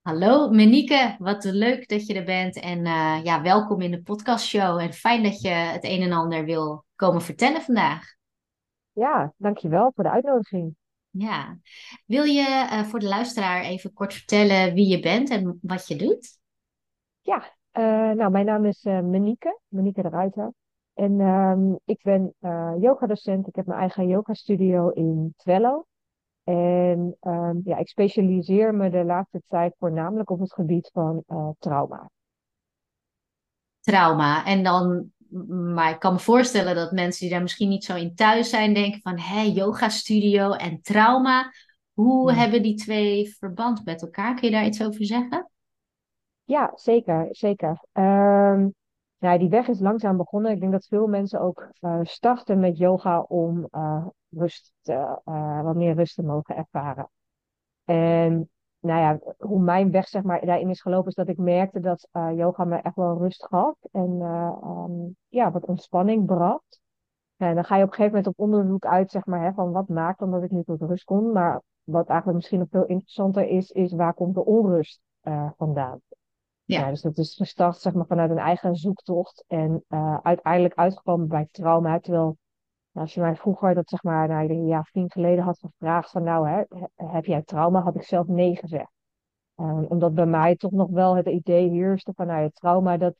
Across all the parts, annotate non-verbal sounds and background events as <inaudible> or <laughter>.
Hallo Monique, wat leuk dat je er bent en eh, ja, welkom in de podcastshow. En fijn dat je het een en ander wil komen vertellen vandaag. Ja, dankjewel voor de uitnodiging. Ja, wil je eh, voor de luisteraar even kort vertellen wie je bent en wat je doet? Ja, eh, nou, mijn naam is Monique, Monique de Ruiter. En ehm, ik ben yogadocent. Ik heb mijn eigen yogastudio in Twello. En ehm, ja, ik specialiseer me de laatste tijd voornamelijk op het gebied van trauma. Trauma. En dan maar ik kan me voorstellen dat mensen die daar misschien niet zo in thuis zijn, denken van hé, yoga studio en trauma. Hoe hebben die twee verband met elkaar? Kun je daar iets over zeggen? Ja, zeker, zeker. Um, nou, die weg is langzaam begonnen. Ik denk dat veel mensen ook uh, starten met yoga om uh, rust, uh, wat meer rust te mogen ervaren. En nou ja, hoe mijn weg zeg maar daarin is gelopen, is dat ik merkte dat uh, yoga me echt wel rust gaf en um, ja, wat ontspanning bracht. En dan ga je op een gegeven moment op onderzoek uit, zeg maar, hè, van wat maakt dan dat ik nu tot rust kom. Maar wat eigenlijk misschien nog veel interessanter is, is waar komt de onrust vandaan? Ja. ja. dus dat is gestart zeg maar, vanuit een eigen zoektocht en uiteindelijk uitgekomen bij trauma. Terwijl als je mij vroeger, dat zeg maar, nou, een jaar geleden had gevraagd van nou, hè, heb jij trauma? Had ik zelf nee gezegd. Um, omdat bij mij toch nog wel het idee heerste van nou, het trauma, dat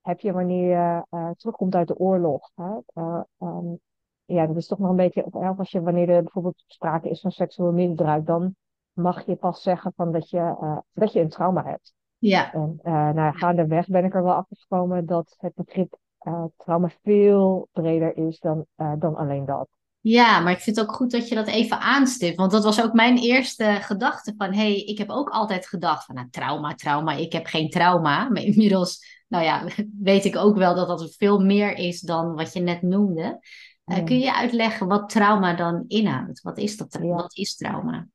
heb je wanneer je uh, terugkomt uit de oorlog. Hè? Uh, um, ja, dat is toch nog een beetje, of als je wanneer er bijvoorbeeld sprake is van seksueel misbruik, dan mag je pas zeggen van dat je, uh, dat je een trauma hebt. Ja. En nou, gaandeweg ben ik er wel achtergekomen dat het begrip uh, trauma veel breder is dan, uh, dan alleen dat. Ja, maar ik vind het ook goed dat je dat even aanstipt. Want dat was ook mijn eerste gedachte van... hé, hey, ik heb ook altijd gedacht van... Nou, trauma, trauma, ik heb geen trauma. <laughs> Maar inmiddels, nou ja, <laughs> weet ik ook wel dat dat veel meer is dan wat je net noemde. Uh, Kun je uitleggen wat trauma dan inhoudt? Wat is, dat, ja. wat is trauma?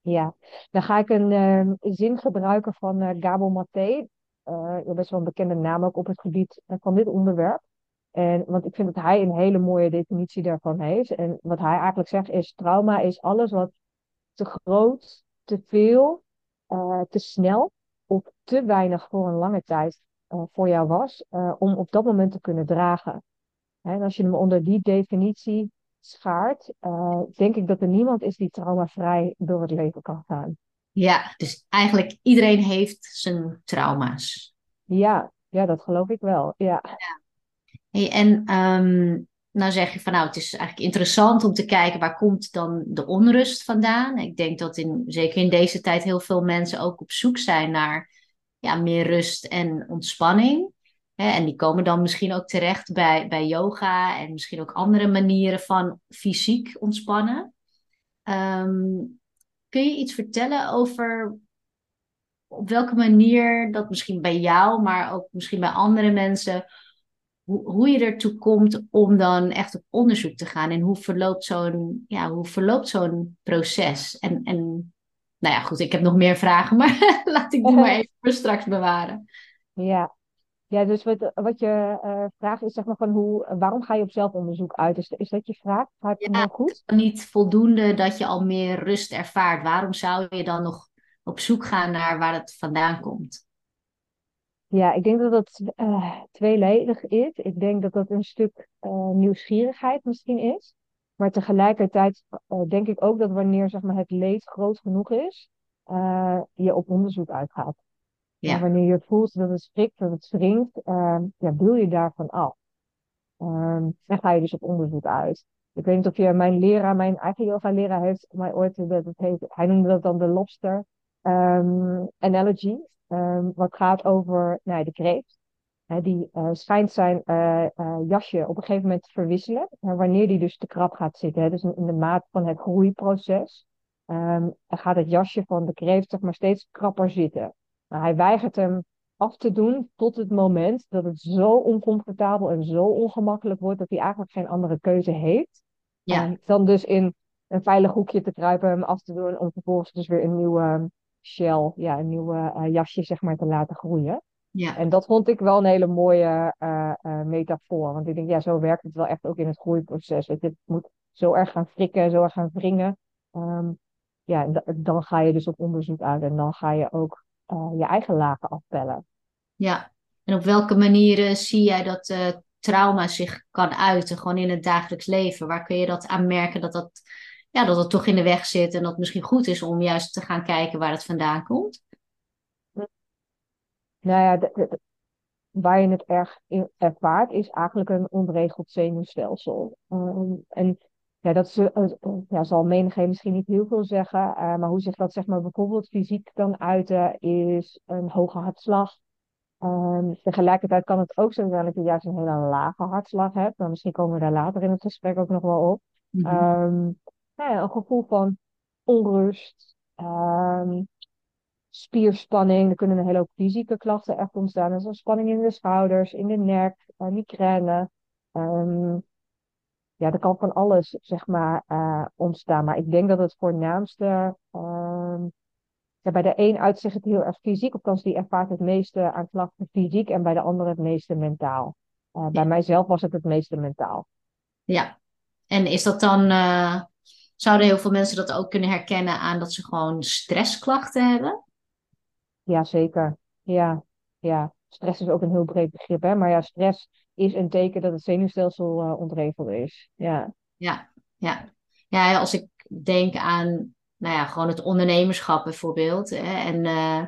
Ja, dan ga ik een uh, zin gebruiken van uh, Gabo Maté uh, best wel een bekende naam ook op het gebied eh, van dit onderwerp. En, want ik vind dat hij een hele mooie definitie daarvan heeft. En wat hij eigenlijk zegt is: trauma is alles wat te groot, te veel, uh, te snel of te weinig voor een lange tijd voor jou was, om op dat moment te kunnen dragen. En als je hem onder die definitie schaart, denk ik dat er niemand is die traumavrij door het leven kan gaan. Ja, dus eigenlijk iedereen heeft zijn trauma's. Ja, ja dat geloof ik wel. Ja. ja. Hey, en um, nou zeg je van nou, het is eigenlijk interessant om te kijken waar komt dan de onrust vandaan. Ik denk dat in, zeker in deze tijd heel veel mensen ook op zoek zijn naar ja, meer rust en ontspanning. en die komen dan misschien ook terecht bij, bij yoga en misschien ook andere manieren van fysiek ontspannen. Um, Kun je iets vertellen over op welke manier dat misschien bij jou, maar ook misschien bij andere mensen, hoe, hoe je ertoe komt om dan echt op onderzoek te gaan en hoe verloopt zo'n ja, hoe verloopt zo'n proces? En, en nou ja, goed, ik heb nog meer vragen, <laughs> maar laat ik die maar <laughs> even voor straks bewaren. Ja, ja, dus wat, wat je uh, vraagt is zeg maar van hoe, waarom ga je op zelfonderzoek uit? Is, is dat je vraag? Gaat het ja, goed? niet voldoende dat je al meer rust ervaart. Waarom zou je dan nog op zoek gaan naar waar het vandaan komt? Ja, ik denk dat dat uh, tweeledig is. Ik denk dat dat een stuk uh, nieuwsgierigheid misschien is. Maar tegelijkertijd denk ik ook dat wanneer zeg maar, het leed groot genoeg is, je op onderzoek uitgaat. Ja. wanneer je voelt dat het schrikt, dat het wringt, uh, ja, wil je daarvan af. Um, en ga je dus op onderzoek uit. Ik weet niet of je mijn leraar, mijn eigen yoga-leraar heeft mij ooit, dat het heet, hij noemde dat dan de lobster um, analogy. Um, wat gaat over nou, de kreeft. die uh, schijnt zijn uh, uh, jasje op een gegeven moment te verwisselen. wanneer die dus te krap gaat zitten. Dus in de maat van het groeiproces. Um, gaat het jasje van de kreeft zeg maar, steeds krapper zitten. Maar hij weigert hem af te doen tot het moment dat het zo oncomfortabel en zo ongemakkelijk wordt dat hij eigenlijk geen andere keuze heeft. Ja. En dan dus in een veilig hoekje te kruipen, hem af te doen, om vervolgens dus weer een nieuwe ehm, shell, ja, een nieuwe uh, jasje zeg maar te laten groeien. Ja. En dat vond ik wel een hele mooie uh, uh, metafoor. Want ik denk, ja, zo werkt het wel echt ook in het groeiproces. Het moet zo erg gaan frikken, zo erg gaan wringen. Um, ja, dan ga je dus op onderzoek uit en dan ga je ook je eigen lagen afpellen. Ja, en op welke manieren zie jij dat uh, trauma zich kan uiten, gewoon in het dagelijks leven? Waar kun je dat aan merken dat dat, ja, dat het toch in de weg zit en dat het misschien goed is om juist te gaan kijken waar het vandaan komt? Nou ja, de, waar je het erg in ervaart, is eigenlijk een onregeld zenuwstelsel. Ehm, en ja, dat ze, uh, ja, zal menigeen misschien niet heel veel zeggen, uh, maar hoe zich dat zeg maar, bijvoorbeeld fysiek dan uiten, is een hoge hartslag. Um, tegelijkertijd kan het ook zo zijn dat je juist een hele lage hartslag hebt. Maar misschien komen we daar later in het gesprek ook nog wel op. Mm -hmm. ja, een gevoel van onrust, um, spierspanning. Er kunnen een hele hoop fysieke klachten echt ontstaan. Zoals spanning in de schouders, in de nek, uh, migraine. Ja, er kan van alles, zeg maar, uh, ontstaan. Maar ik denk dat het voornaamste... Um, ja, bij de een uitzicht het heel erg fysiek. Althans, die ervaart het meeste aan klachten fysiek. En bij de andere het meeste mentaal. Uh, bij mijzelf was het het meeste mentaal. Ja. En is dat dan... Uh, zouden heel veel mensen dat ook kunnen herkennen aan dat ze gewoon stressklachten hebben? Ja, zeker. Ja, ja. Stress is ook een heel breed begrip, hè? Maar ja, stress is een teken dat het zenuwstelsel uh, ontregeld is. Ja. Ja, ja. Ja, als ik denk aan, nou ja, gewoon het ondernemerschap bijvoorbeeld. Hè, en uh,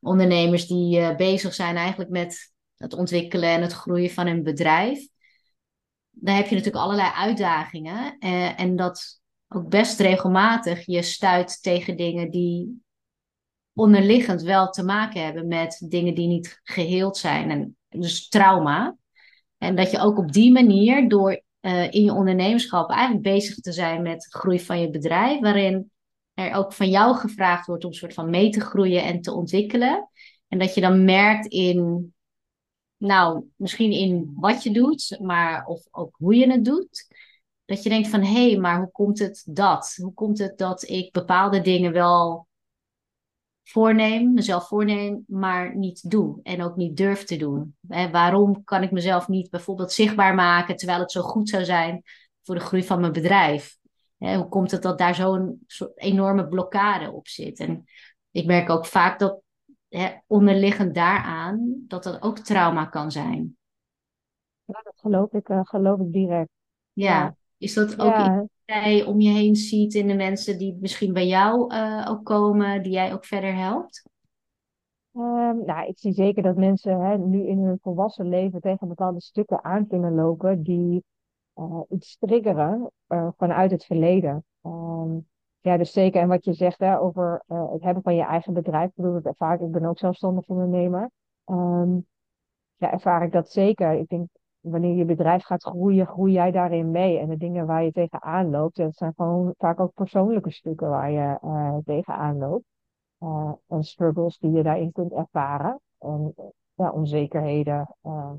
ondernemers die uh, bezig zijn eigenlijk met het ontwikkelen en het groeien van een bedrijf. Daar heb je natuurlijk allerlei uitdagingen. en dat ook best regelmatig je stuit tegen dingen die onderliggend wel te maken hebben met dingen die niet geheeld zijn. En dus trauma. En dat je ook op die manier, door uh, in je ondernemerschap eigenlijk bezig te zijn met groei van je bedrijf, waarin er ook van jou gevraagd wordt om soort van mee te groeien en te ontwikkelen. En dat je dan merkt in, nou, misschien in wat je doet, maar of ook hoe je het doet. Dat je denkt van, hé, hey, maar hoe komt het dat? Hoe komt het dat ik bepaalde dingen wel voorneem, mezelf voorneem, maar niet doe en ook niet durf te doen. Hè, waarom kan ik mezelf niet bijvoorbeeld zichtbaar maken terwijl het zo goed zou zijn voor de groei van mijn bedrijf? Hè, hoe komt het dat daar zo'n enorme blokkade op zit? En ik merk ook vaak dat hè, onderliggend daaraan dat dat ook trauma kan zijn. Ja, dat geloof ik, uh, geloof ik direct. Ja, is dat ook ja jij om je heen ziet in de mensen die misschien bij jou uh, ook komen, die jij ook verder helpt? Um, nou, ik zie zeker dat mensen hè, nu in hun volwassen leven tegen bepaalde stukken aan kunnen lopen die uh, iets triggeren uh, vanuit het verleden. Um, ja, dus zeker. En wat je zegt hè, over het hebben van je eigen bedrijf, ik bedoel, dat ervaar ik. Ik ben ook zelfstandig ondernemer. Um, ja, ervaar ik dat zeker. Ik denk wanneer je bedrijf gaat groeien, groei jij daarin mee. En de dingen waar je tegenaan loopt, dat zijn gewoon vaak ook persoonlijke stukken waar je uh, tegenaan loopt. Uh, en struggles die je daarin kunt ervaren. En ja, onzekerheden uh,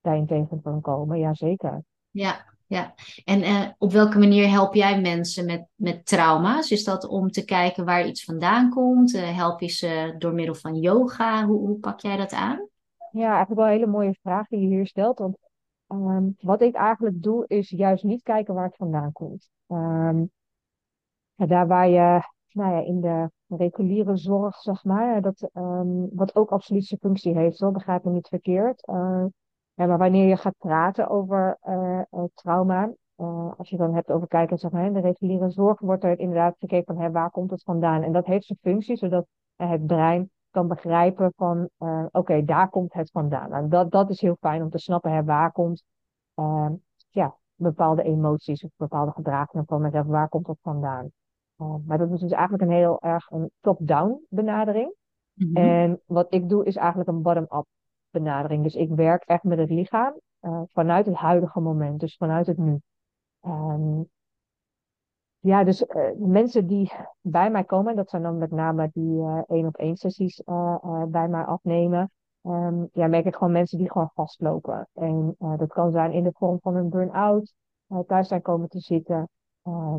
daarin tegen kunnen komen, ja zeker. Ja, ja. En op welke manier help jij mensen met, met trauma's? Is dat om te kijken waar iets vandaan komt? help je ze door middel van yoga? Hoe, hoe pak jij dat aan? Ja, eigenlijk wel een hele mooie vraag die je hier stelt. Want Um, wat ik eigenlijk doe, is juist niet kijken waar het vandaan komt. Um, daar waar je nou ja, in de reguliere zorg, zeg maar, dat, um, wat ook absoluut zijn functie heeft, zo begrijp me niet verkeerd. Maar wanneer je gaat praten over uh, uh, trauma, als je dan hebt over kijken, zeg maar, in de reguliere zorg, wordt er inderdaad gekeken van waar komt het vandaan. En dat heeft zijn functie, zodat het brein kan begrijpen van, uh, oké, daar komt het vandaan. En dat, dat is heel fijn om te snappen, hè, waar komt uh, ja, bepaalde emoties of bepaalde gedragingen van mezelf, waar komt dat vandaan? Uh, maar dat is dus eigenlijk een heel erg een top-down benadering. Mm -hmm. En wat ik doe is eigenlijk een bottom-up benadering. Dus ik werk echt met het lichaam vanuit het huidige moment, dus vanuit het nu. Um, ja, dus uh, mensen die bij mij komen, dat zijn dan met name die uh, één op één sessies uh, bij mij afnemen. Um, ja, merk ik gewoon mensen die gewoon vastlopen. En dat kan zijn in de vorm van een burn-out, thuis zijn komen te zitten.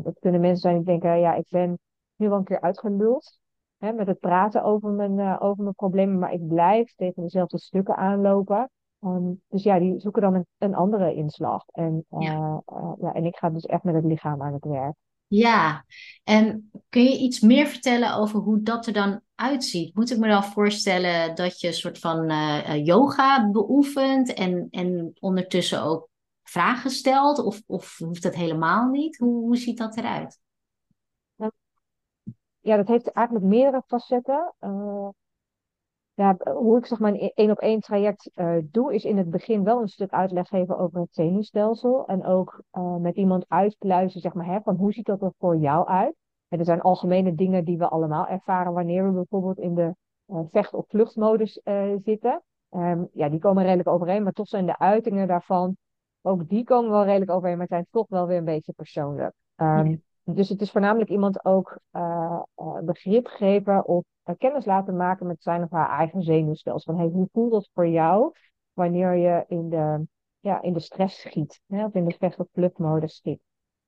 dat kunnen mensen zijn die denken, ja, ik ben nu wel een keer uitgeluld hè, met het praten over mijn, over mijn problemen, maar ik blijf tegen dezelfde stukken aanlopen. Um, dus ja, die zoeken dan een, een andere inslag. En, ja. ja, en ik ga dus echt met het lichaam aan het werk. Ja, en kun je iets meer vertellen over hoe dat er dan uitziet? Moet ik me dan voorstellen dat je een soort van eh, eh, yoga beoefent en, en ondertussen ook vragen stelt? Of, of hoeft dat helemaal niet? Hoe, hoe ziet dat eruit? Ja, dat heeft eigenlijk meerdere facetten. Uh, ja, hoe ik zeg maar een één op één traject uh, doe, is in het begin wel een stuk uitleg geven over het zenuwstelsel. En ook uh, met iemand uitpluizen, zeg maar, hè, van hoe ziet dat er voor jou uit? En er zijn algemene dingen die we allemaal ervaren wanneer we bijvoorbeeld in de uh, vecht- of vluchtmodus zitten. Um, ja, die komen redelijk overeen, maar toch zijn de uitingen daarvan, ook die komen wel redelijk overeen, maar zijn toch wel weer een beetje persoonlijk. Um, dus het is voornamelijk iemand ook uh, begrip geven of uh, kennis laten maken met zijn of haar eigen zenuwstelsel. Van, hey, hoe voelt dat voor jou wanneer je in de, ja, in de stress schiet? Hè, of in de vecht- of vluchtmodus schiet.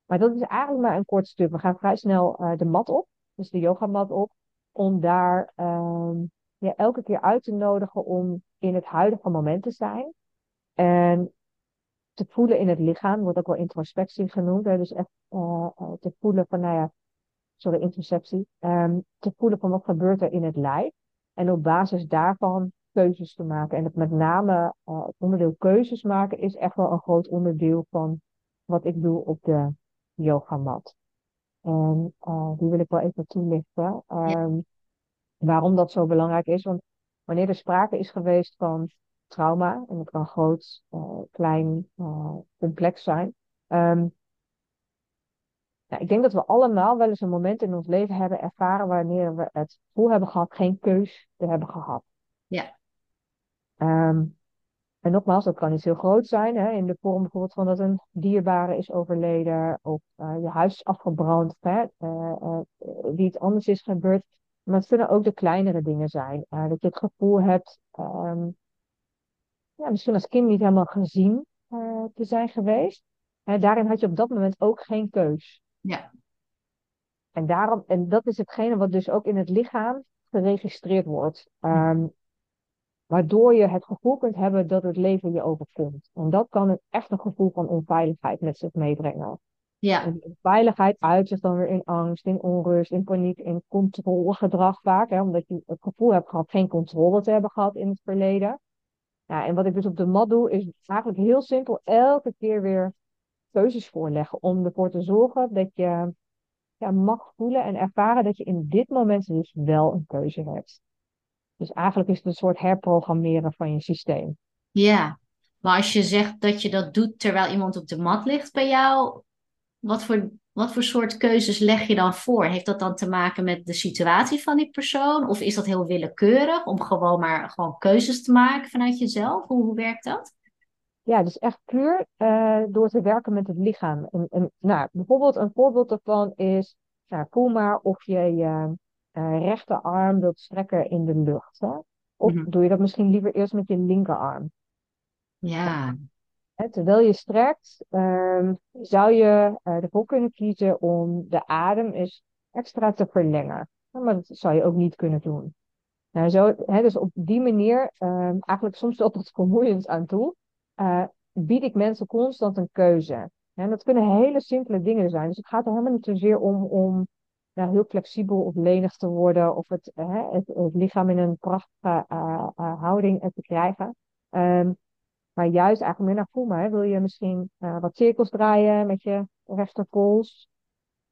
Maar dat is eigenlijk maar een kort stuk. We gaan vrij snel de mat op, dus de yogamat op, om daar ehm, ja, elke keer uit te nodigen om in het huidige moment te zijn. En te voelen in het lichaam, wordt ook wel introspectie genoemd. Hè? Dus echt uh, te voelen van, nou ja, sorry, interceptie. Um, te voelen van wat gebeurt er in het lijf. En op basis daarvan keuzes te maken. En het met name uh, het onderdeel keuzes maken is echt wel een groot onderdeel van wat ik doe op de yogamat. En uh, die wil ik wel even toelichten. Um, Waarom dat zo belangrijk is. Want wanneer er sprake is geweest van trauma. En dat kan groot, uh, klein, uh, complex zijn. Um, nou, ik denk dat we allemaal wel eens een moment in ons leven hebben ervaren wanneer we het gevoel hebben gehad geen keus te hebben gehad. Ja. Um, en nogmaals, dat kan iets heel groot zijn, hè, in de vorm bijvoorbeeld van dat een dierbare is overleden, of uh, je huis is afgebrand, hè, uh, wie iets anders is gebeurd. Maar het kunnen ook de kleinere dingen zijn. dat je het gevoel hebt, um, ja, misschien als kind niet helemaal gezien uh, te zijn geweest. Hè, daarin had je op dat moment ook geen keus. Ja. En, daarom, en dat is hetgene wat dus ook in het lichaam geregistreerd wordt. Um, waardoor je het gevoel kunt hebben dat het leven je overkomt. En dat kan een, echt een gevoel van onveiligheid met zich meebrengen. Ja. En veiligheid uit zich dan weer in angst, in onrust, in paniek, in controlegedrag vaak. Hè, omdat je het gevoel hebt gehad geen controle te hebben gehad in het verleden. Ja, en wat ik dus op de mat doe, is eigenlijk heel simpel elke keer weer keuzes voorleggen. Om ervoor te zorgen dat je ja, mag voelen en ervaren dat je in dit moment dus wel een keuze hebt. Dus eigenlijk is het een soort herprogrammeren van je systeem. Ja, maar als je zegt dat je dat doet terwijl iemand op de mat ligt bij jou, wat voor wat voor soort keuzes leg je dan voor? Heeft dat dan te maken met de situatie van die persoon? Of is dat heel willekeurig om gewoon maar gewoon keuzes te maken vanuit jezelf? Hoe, hoe werkt dat? Ja, dus echt puur uh, door te werken met het lichaam. En, en, nou, bijvoorbeeld een voorbeeld daarvan is, nou, voel maar of je je uh, rechterarm wilt strekken in de lucht. Hè? Of mm -hmm. doe je dat misschien liever eerst met je linkerarm? Ja. Terwijl je strekt, um, zou je uh, ervoor kunnen kiezen om de adem eens extra te verlengen. Maar dat zou je ook niet kunnen doen. Nou, zo, dus op die manier, um, eigenlijk soms <laughs> tot vermoeiend aan toe, uh, bied ik mensen constant een keuze. En dat kunnen hele simpele dingen zijn. Dus het gaat er helemaal niet zozeer om, om nou, heel flexibel of lenig te worden of het, het, lichaam in een prachtige uh, houding te krijgen. Um, maar juist eigenlijk meer naar voel maar. Wil je misschien uh, wat cirkels draaien met je rechterpols?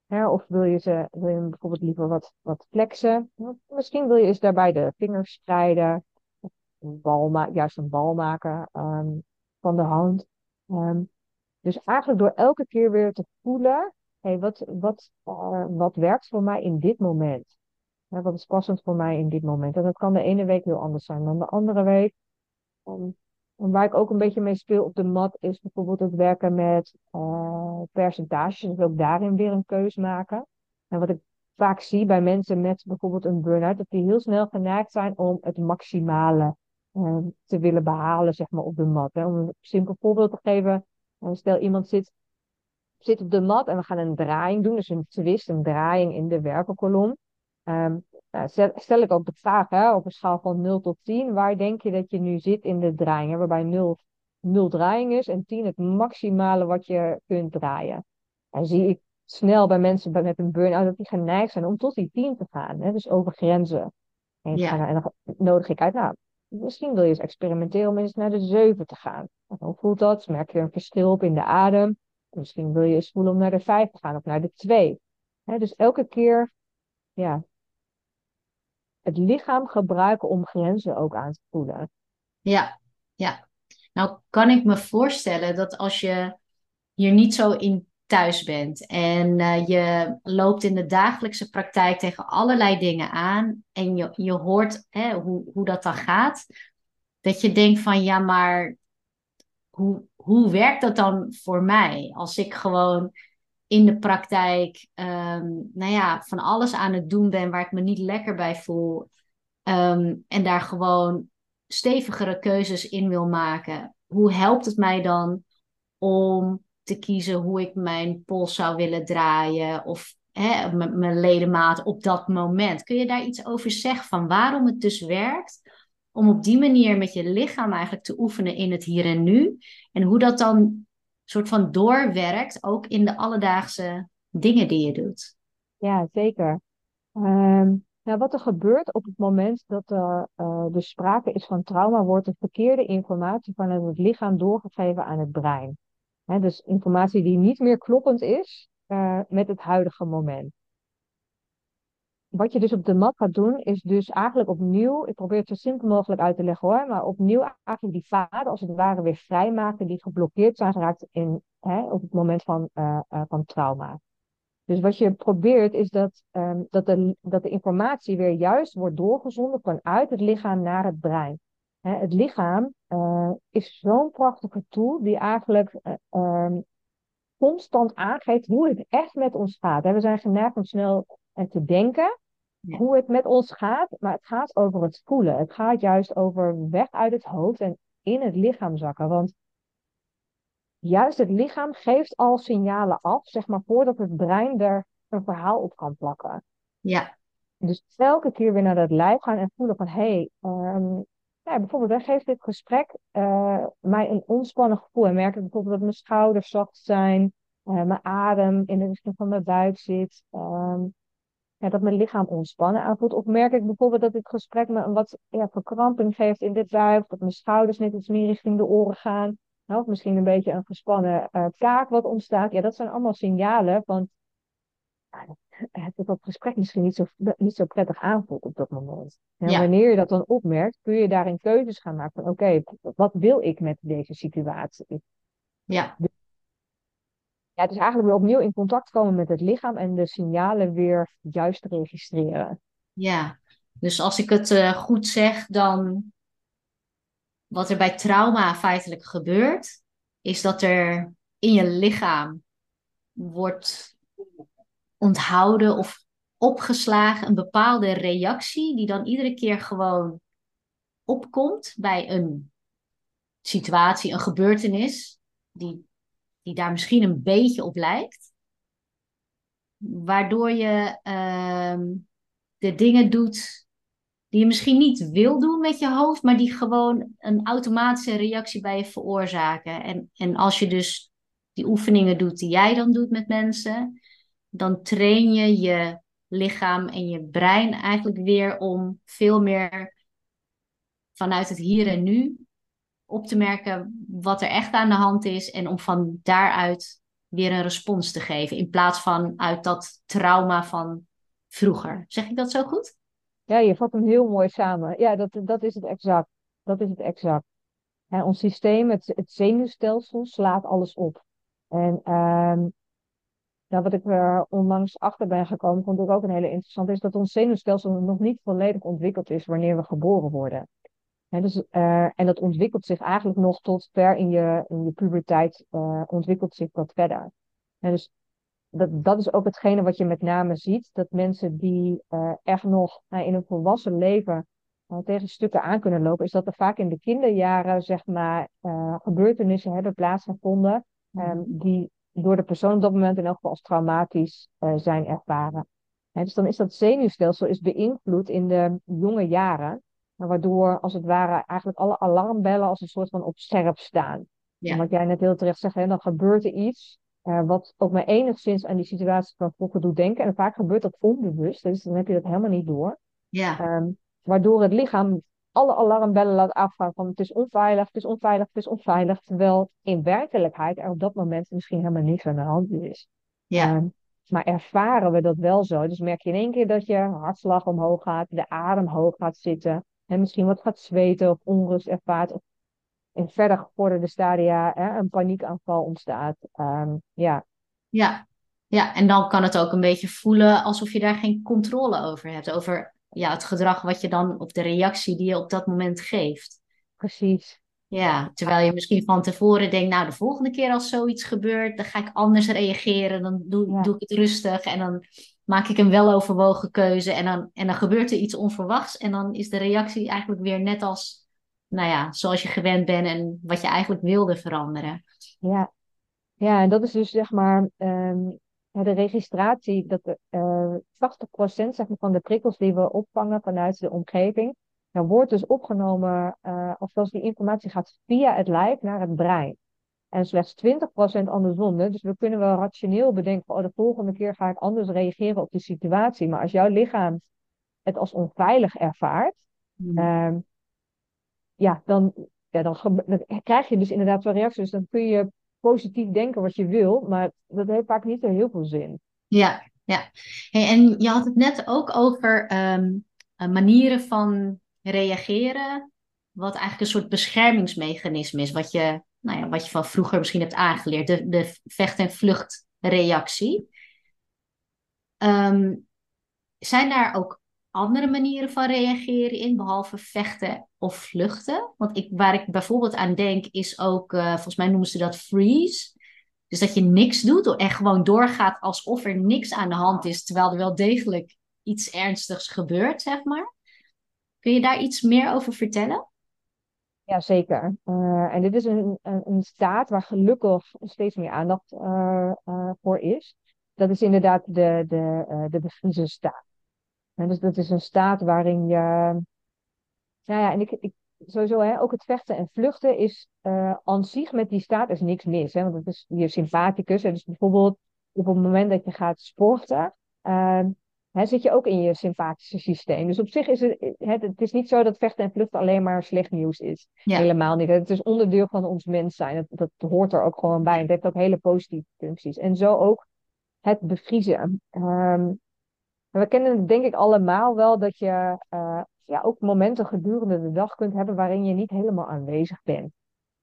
Hè? Of wil je, ze, wil je bijvoorbeeld liever wat, wat flexen? Misschien wil je eens daarbij de vingers spreiden. Of een bal juist een bal maken um, van de hand. Um, dus eigenlijk door elke keer weer te voelen. Hey, wat, wat, uh, wat werkt voor mij in dit moment? Hè, wat is passend voor mij in dit moment? En dat kan de ene week heel anders zijn dan de andere week. Um, waar ik ook een beetje mee speel op de mat is bijvoorbeeld het werken met uh, percentages. Dus ook daarin weer een keus maken. En wat ik vaak zie bij mensen met bijvoorbeeld een burn-out, dat die heel snel geneigd zijn om het maximale uh, te willen behalen, zeg maar, op de mat. Hè. Om een simpel voorbeeld te geven. Uh, stel iemand zit, zit op de mat en we gaan een draaiing doen, dus een twist, een draaiing in de werkelkolom. Um, nou, stel ik ook de vraag hè, op een schaal van 0 tot 10, waar denk je dat je nu zit in de draaiing? Hè, waarbij 0, 0 draaiing is en 10 het maximale wat je kunt draaien. En zie ik snel bij mensen met een burn-out dat die geneigd zijn om tot die tien te gaan. Hè? Dus over grenzen Ja. gaan. En dan nodig ik uit, nou, misschien wil je eens experimenteren om eens naar de zeven te gaan. En hoe voelt dat? Merk je een verschil op in de adem? Misschien wil je eens voelen om naar de vijf te gaan of naar de twee. Hè, dus elke keer ja, het lichaam gebruiken om grenzen ook aan te voelen. Ja, ja. Nou kan ik me voorstellen dat als je hier niet zo in thuis bent en eh, je loopt in de dagelijkse praktijk tegen allerlei dingen aan en je, je hoort hè, hoe, hoe dat dan gaat, dat je denkt van ja, maar hoe, hoe werkt dat dan voor mij als ik gewoon in de praktijk ehm, nou ja, van alles aan het doen ben waar ik me niet lekker bij voel ehm, en daar gewoon stevigere keuzes in wil maken. Hoe helpt het mij dan om te kiezen hoe ik mijn pols zou willen draaien of mijn ledemaat op dat moment? Kun je daar iets over zeggen van waarom het dus werkt om op die manier met je lichaam eigenlijk te oefenen in het hier en nu en hoe dat dan soort van doorwerkt ook in de alledaagse dingen die je doet? Ja, zeker. Ehm, nou, wat er gebeurt op het moment dat er eh, dus sprake is van trauma, wordt de verkeerde informatie vanuit het lichaam doorgegeven aan het brein. Dus informatie die niet meer kloppend is eh, met het huidige moment. Wat je dus op de mat gaat doen, is dus eigenlijk opnieuw, ik probeer het zo simpel mogelijk uit te leggen hoor, maar opnieuw eigenlijk die vaten als het ware weer vrijmaken die geblokkeerd zijn geraakt in, hè, op het moment van, eh, eh, van trauma. Dus wat je probeert is dat, ehm, dat, de, dat de informatie weer juist wordt doorgezonden vanuit het lichaam naar het brein. Hè, het lichaam eh, is zo'n prachtige tool die eigenlijk eh, ehm, constant aangeeft hoe het echt met ons gaat. We zijn geneigd om snel eh, te denken. Hoe het met ons gaat, maar het gaat over het voelen. Het gaat juist over weg uit het hoofd en in het lichaam zakken. Want juist het lichaam geeft al signalen af, zeg maar, voordat het brein er een verhaal op kan plakken. Ja, Dus elke keer weer naar dat lijf gaan en voelen van, hé, hey, ja, bijvoorbeeld, geeft dit gesprek eh, mij een ontspannen gevoel. En merk ik bijvoorbeeld dat mijn schouders zacht zijn, eh, mijn adem in de richting van mijn buik zit, ehm, ja, dat mijn lichaam ontspannen aanvoelt. Of merk ik bijvoorbeeld dat dit gesprek me een wat ja, verkramping geeft in dit buik, dat mijn schouders net iets meer richting de oren gaan. Nou, of misschien een beetje een gespannen eh, kaak wat ontstaat. Ja, dat zijn allemaal signalen van ja, dat- dat dat gesprek misschien niet zo, niet zo prettig aanvoelt op dat moment. En Ja. wanneer je dat dan opmerkt, kun je daarin keuzes gaan maken van oké, wat wil ik met deze situatie? ja, Ja, het is eigenlijk weer opnieuw in contact komen met het lichaam en de signalen weer juist registreren. ja. Dus als ik het eh, goed zeg, dan wat er bij trauma feitelijk gebeurt, is dat er in je lichaam wordt onthouden of opgeslagen een bepaalde reactie die dan iedere keer gewoon opkomt bij een situatie, een gebeurtenis die, die daar misschien een beetje op lijkt. Waardoor je ehm, de dingen doet die je misschien niet wil doen met je hoofd, maar die gewoon een automatische reactie bij je veroorzaken. En, en als je dus die oefeningen doet die jij dan doet met mensen, dan train je je lichaam en je brein eigenlijk weer om veel meer vanuit het hier en nu op te merken wat er echt aan de hand is en om van daaruit weer een respons te geven in plaats van uit dat trauma van vroeger. Zeg ik dat zo goed? Ja, je vat hem heel mooi samen. Ja, dat, dat is het exact. Dat is het exact. Hè, ons systeem, het, zenuwstelsel, slaat alles op. En ehm, wat ik er onlangs achter ben gekomen, vond ik ook een hele interessante, is dat ons zenuwstelsel nog niet volledig ontwikkeld is wanneer we geboren worden. Hè, dus, eh, en dat ontwikkelt zich eigenlijk nog tot ver in je, in je puberteit, eh, ontwikkelt zich dat verder. En dus dat, dat is ook hetgene wat je met name ziet, dat mensen die eh, echt nog nou, in een volwassen leven tegen stukken aan kunnen lopen, is dat er vaak in de kinderjaren, zeg maar, gebeurtenissen hebben plaatsgevonden ehm, die door de persoon op dat moment in elk geval als traumatisch zijn ervaren. Hè, dus dan is dat zenuwstelsel is beïnvloed in de jonge jaren, waardoor als het ware eigenlijk alle alarmbellen als een soort van op scherp staan. Ja. En wat jij net heel terecht zegt, hè, dan gebeurt er iets. Uh, wat ook maar enigszins aan die situatie van vroeger doet denken. En vaak gebeurt dat onbewust, dus dan heb je dat helemaal niet door. Ja. Um, waardoor het lichaam alle alarmbellen laat afgaan van het is onveilig, het is onveilig, het is onveilig. Terwijl in werkelijkheid er op dat moment misschien helemaal niks aan de hand is. Ja. Um, maar ervaren we dat wel zo? Dus merk je in één keer dat je hartslag omhoog gaat, de adem hoog gaat zitten. En misschien wat gaat zweten of onrust ervaart. Of in verder gevorderde stadia hè, een paniekaanval ontstaat. Um, ja. ja. Ja, en dan kan het ook een beetje voelen alsof je daar geen controle over hebt. Over ja, het gedrag wat je dan, of de reactie die je op dat moment geeft. Precies. Ja, terwijl je misschien van tevoren denkt, nou de volgende keer als zoiets gebeurt, dan ga ik anders reageren. Dan doe, doe ik het rustig en dan maak ik een weloverwogen keuze. En dan, en dan gebeurt er iets onverwachts en dan is de reactie eigenlijk weer net als, nou ja, zoals je gewend bent en wat je eigenlijk wilde veranderen. Ja, ja en dat is dus zeg maar um, de registratie, dat uh, 80% zeg maar, van de prikkels die we opvangen vanuit de omgeving, dan wordt dus opgenomen, uh, of zelfs die informatie gaat via het lijf naar het brein. En slechts 20% andersom. Dus we kunnen wel rationeel bedenken, oh, de volgende keer ga ik anders reageren op die situatie. Maar als jouw lichaam het als onveilig ervaart, Hmm. uh, ja, dan, ja, dan, dan, krijg je dus inderdaad zo'n reactie. Dus dan kun je positief denken wat je wil, maar dat heeft vaak niet zo heel veel zin. Ja, ja. Hey, en je had het net ook over um, manieren van reageren, wat eigenlijk een soort beschermingsmechanisme is, wat je, nou ja, wat je van vroeger misschien hebt aangeleerd, de, de vecht- en vluchtreactie. Um, zijn daar ook andere manieren van reageren in, behalve vechten of vluchten? Want ik, waar ik bijvoorbeeld aan denk, is ook, uh, volgens mij noemen ze dat freeze. Dus dat je niks doet en gewoon doorgaat alsof er niks aan de hand is, terwijl er wel degelijk iets ernstigs gebeurt, zeg maar. Kun je daar iets meer over vertellen? Ja, zeker. Uh, en dit is een, een, staat waar gelukkig steeds meer aandacht uh, uh, voor is. Dat is inderdaad de, de, de bevriezen staat. En dus dat is een staat waarin je. Nou ja, en ik, ik sowieso, hè, ook het vechten en vluchten is aan zich met die staat is niks mis. Hè, want het is je sympathicus. Hè, dus bijvoorbeeld op het moment dat je gaat sporten hè, zit je ook in je sympathische systeem. Dus op zich is het, het, het is niet zo dat vechten en vluchten alleen maar slecht nieuws is. Ja. Helemaal niet. Het is onderdeel van ons mens zijn. Dat, dat hoort er ook gewoon bij. En het heeft ook hele positieve functies. En zo ook het bevriezen. Um, we kennen het denk ik allemaal wel dat je uh, ja, ook momenten gedurende de dag kunt hebben waarin je niet helemaal aanwezig bent.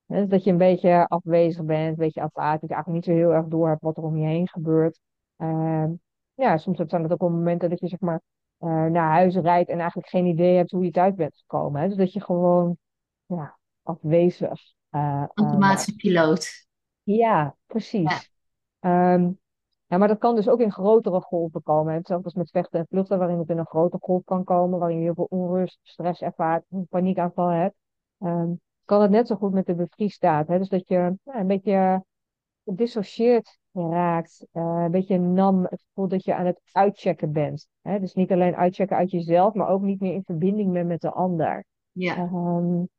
Dus dat je een beetje afwezig bent, een beetje apathisch, eigenlijk niet zo heel erg door hebt wat er om je heen gebeurt. Uh, ja, soms zijn het ook wel momenten dat je zeg maar uh, naar huis rijdt en eigenlijk geen idee hebt hoe je thuis bent gekomen. Hè? Dus dat je gewoon ja, afwezig. Uh, Automatische piloot. Ja, precies. Ja. Um, ja, maar dat kan dus ook in grotere golven komen. Hetzelfde als met vechten en vluchten, waarin het in een grote golf kan komen, waarin je heel veel onrust, stress ervaart, een paniekaanval hebt. Um, kan het net zo goed met de bevriesstaat. Hè? Dus dat je een beetje gedissocieerd raakt, uh, een beetje nam, het gevoel dat je aan het uitchecken bent. Hè? Dus niet alleen uitchecken uit jezelf, maar ook niet meer in verbinding bent met de ander. Ja. Um,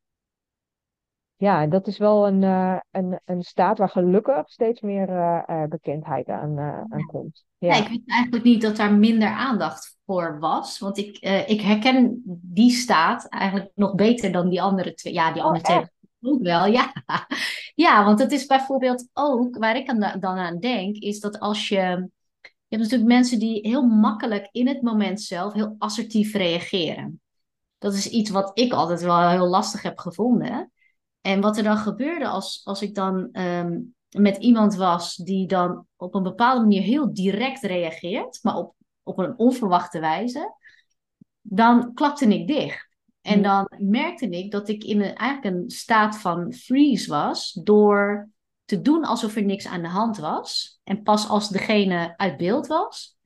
ja, dat is wel een, uh, een, een staat waar gelukkig steeds meer uh, uh, bekendheid aan, aan komt. Ja. ja. ik weet eigenlijk niet dat daar minder aandacht voor was. Want ik, ik herken die staat eigenlijk nog beter dan die andere twee. Ja, die andere oh, twee ook wel, ja. <laughs> Ja, want het is bijvoorbeeld ook, waar ik dan aan denk, is dat als je... Je hebt natuurlijk mensen die heel makkelijk in het moment zelf heel assertief reageren. Dat is iets wat ik altijd wel heel lastig heb gevonden. En wat er dan gebeurde als, als ik dan um, met iemand was die dan op een bepaalde manier heel direct reageert, maar op, op een onverwachte wijze, dan klapte ik dicht. En dan merkte ik dat ik in een, eigenlijk een staat van freeze was door te doen alsof er niks aan de hand was. En pas als degene uit beeld was,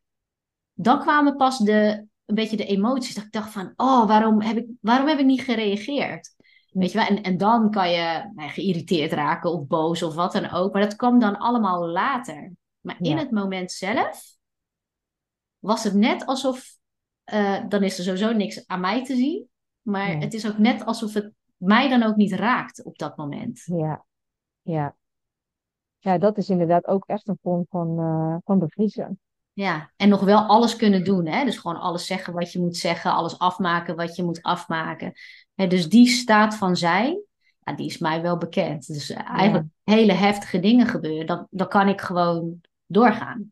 dan kwamen pas de, een beetje de emoties. Dat ik dacht van, oh, waarom heb ik, waarom heb ik niet gereageerd? Weet je wel? En, en dan kan je nou, geïrriteerd raken of boos of wat dan ook. Maar dat kwam dan allemaal later. Maar in Ja. het moment zelf was het net alsof... eh, dan is er sowieso niks aan mij te zien. Maar het is ook net alsof het mij dan ook niet raakt op dat moment. Ja, ja. ja, dat is inderdaad ook echt een vorm van, uh, van bevriezen. Ja, en nog wel alles kunnen doen. Hè? Dus gewoon alles zeggen wat je moet zeggen, alles afmaken wat je moet afmaken. Hè, dus die staat van zijn, ja, die is mij wel bekend. Dus eigenlijk hele heftige dingen gebeuren, dan, dan kan ik gewoon doorgaan.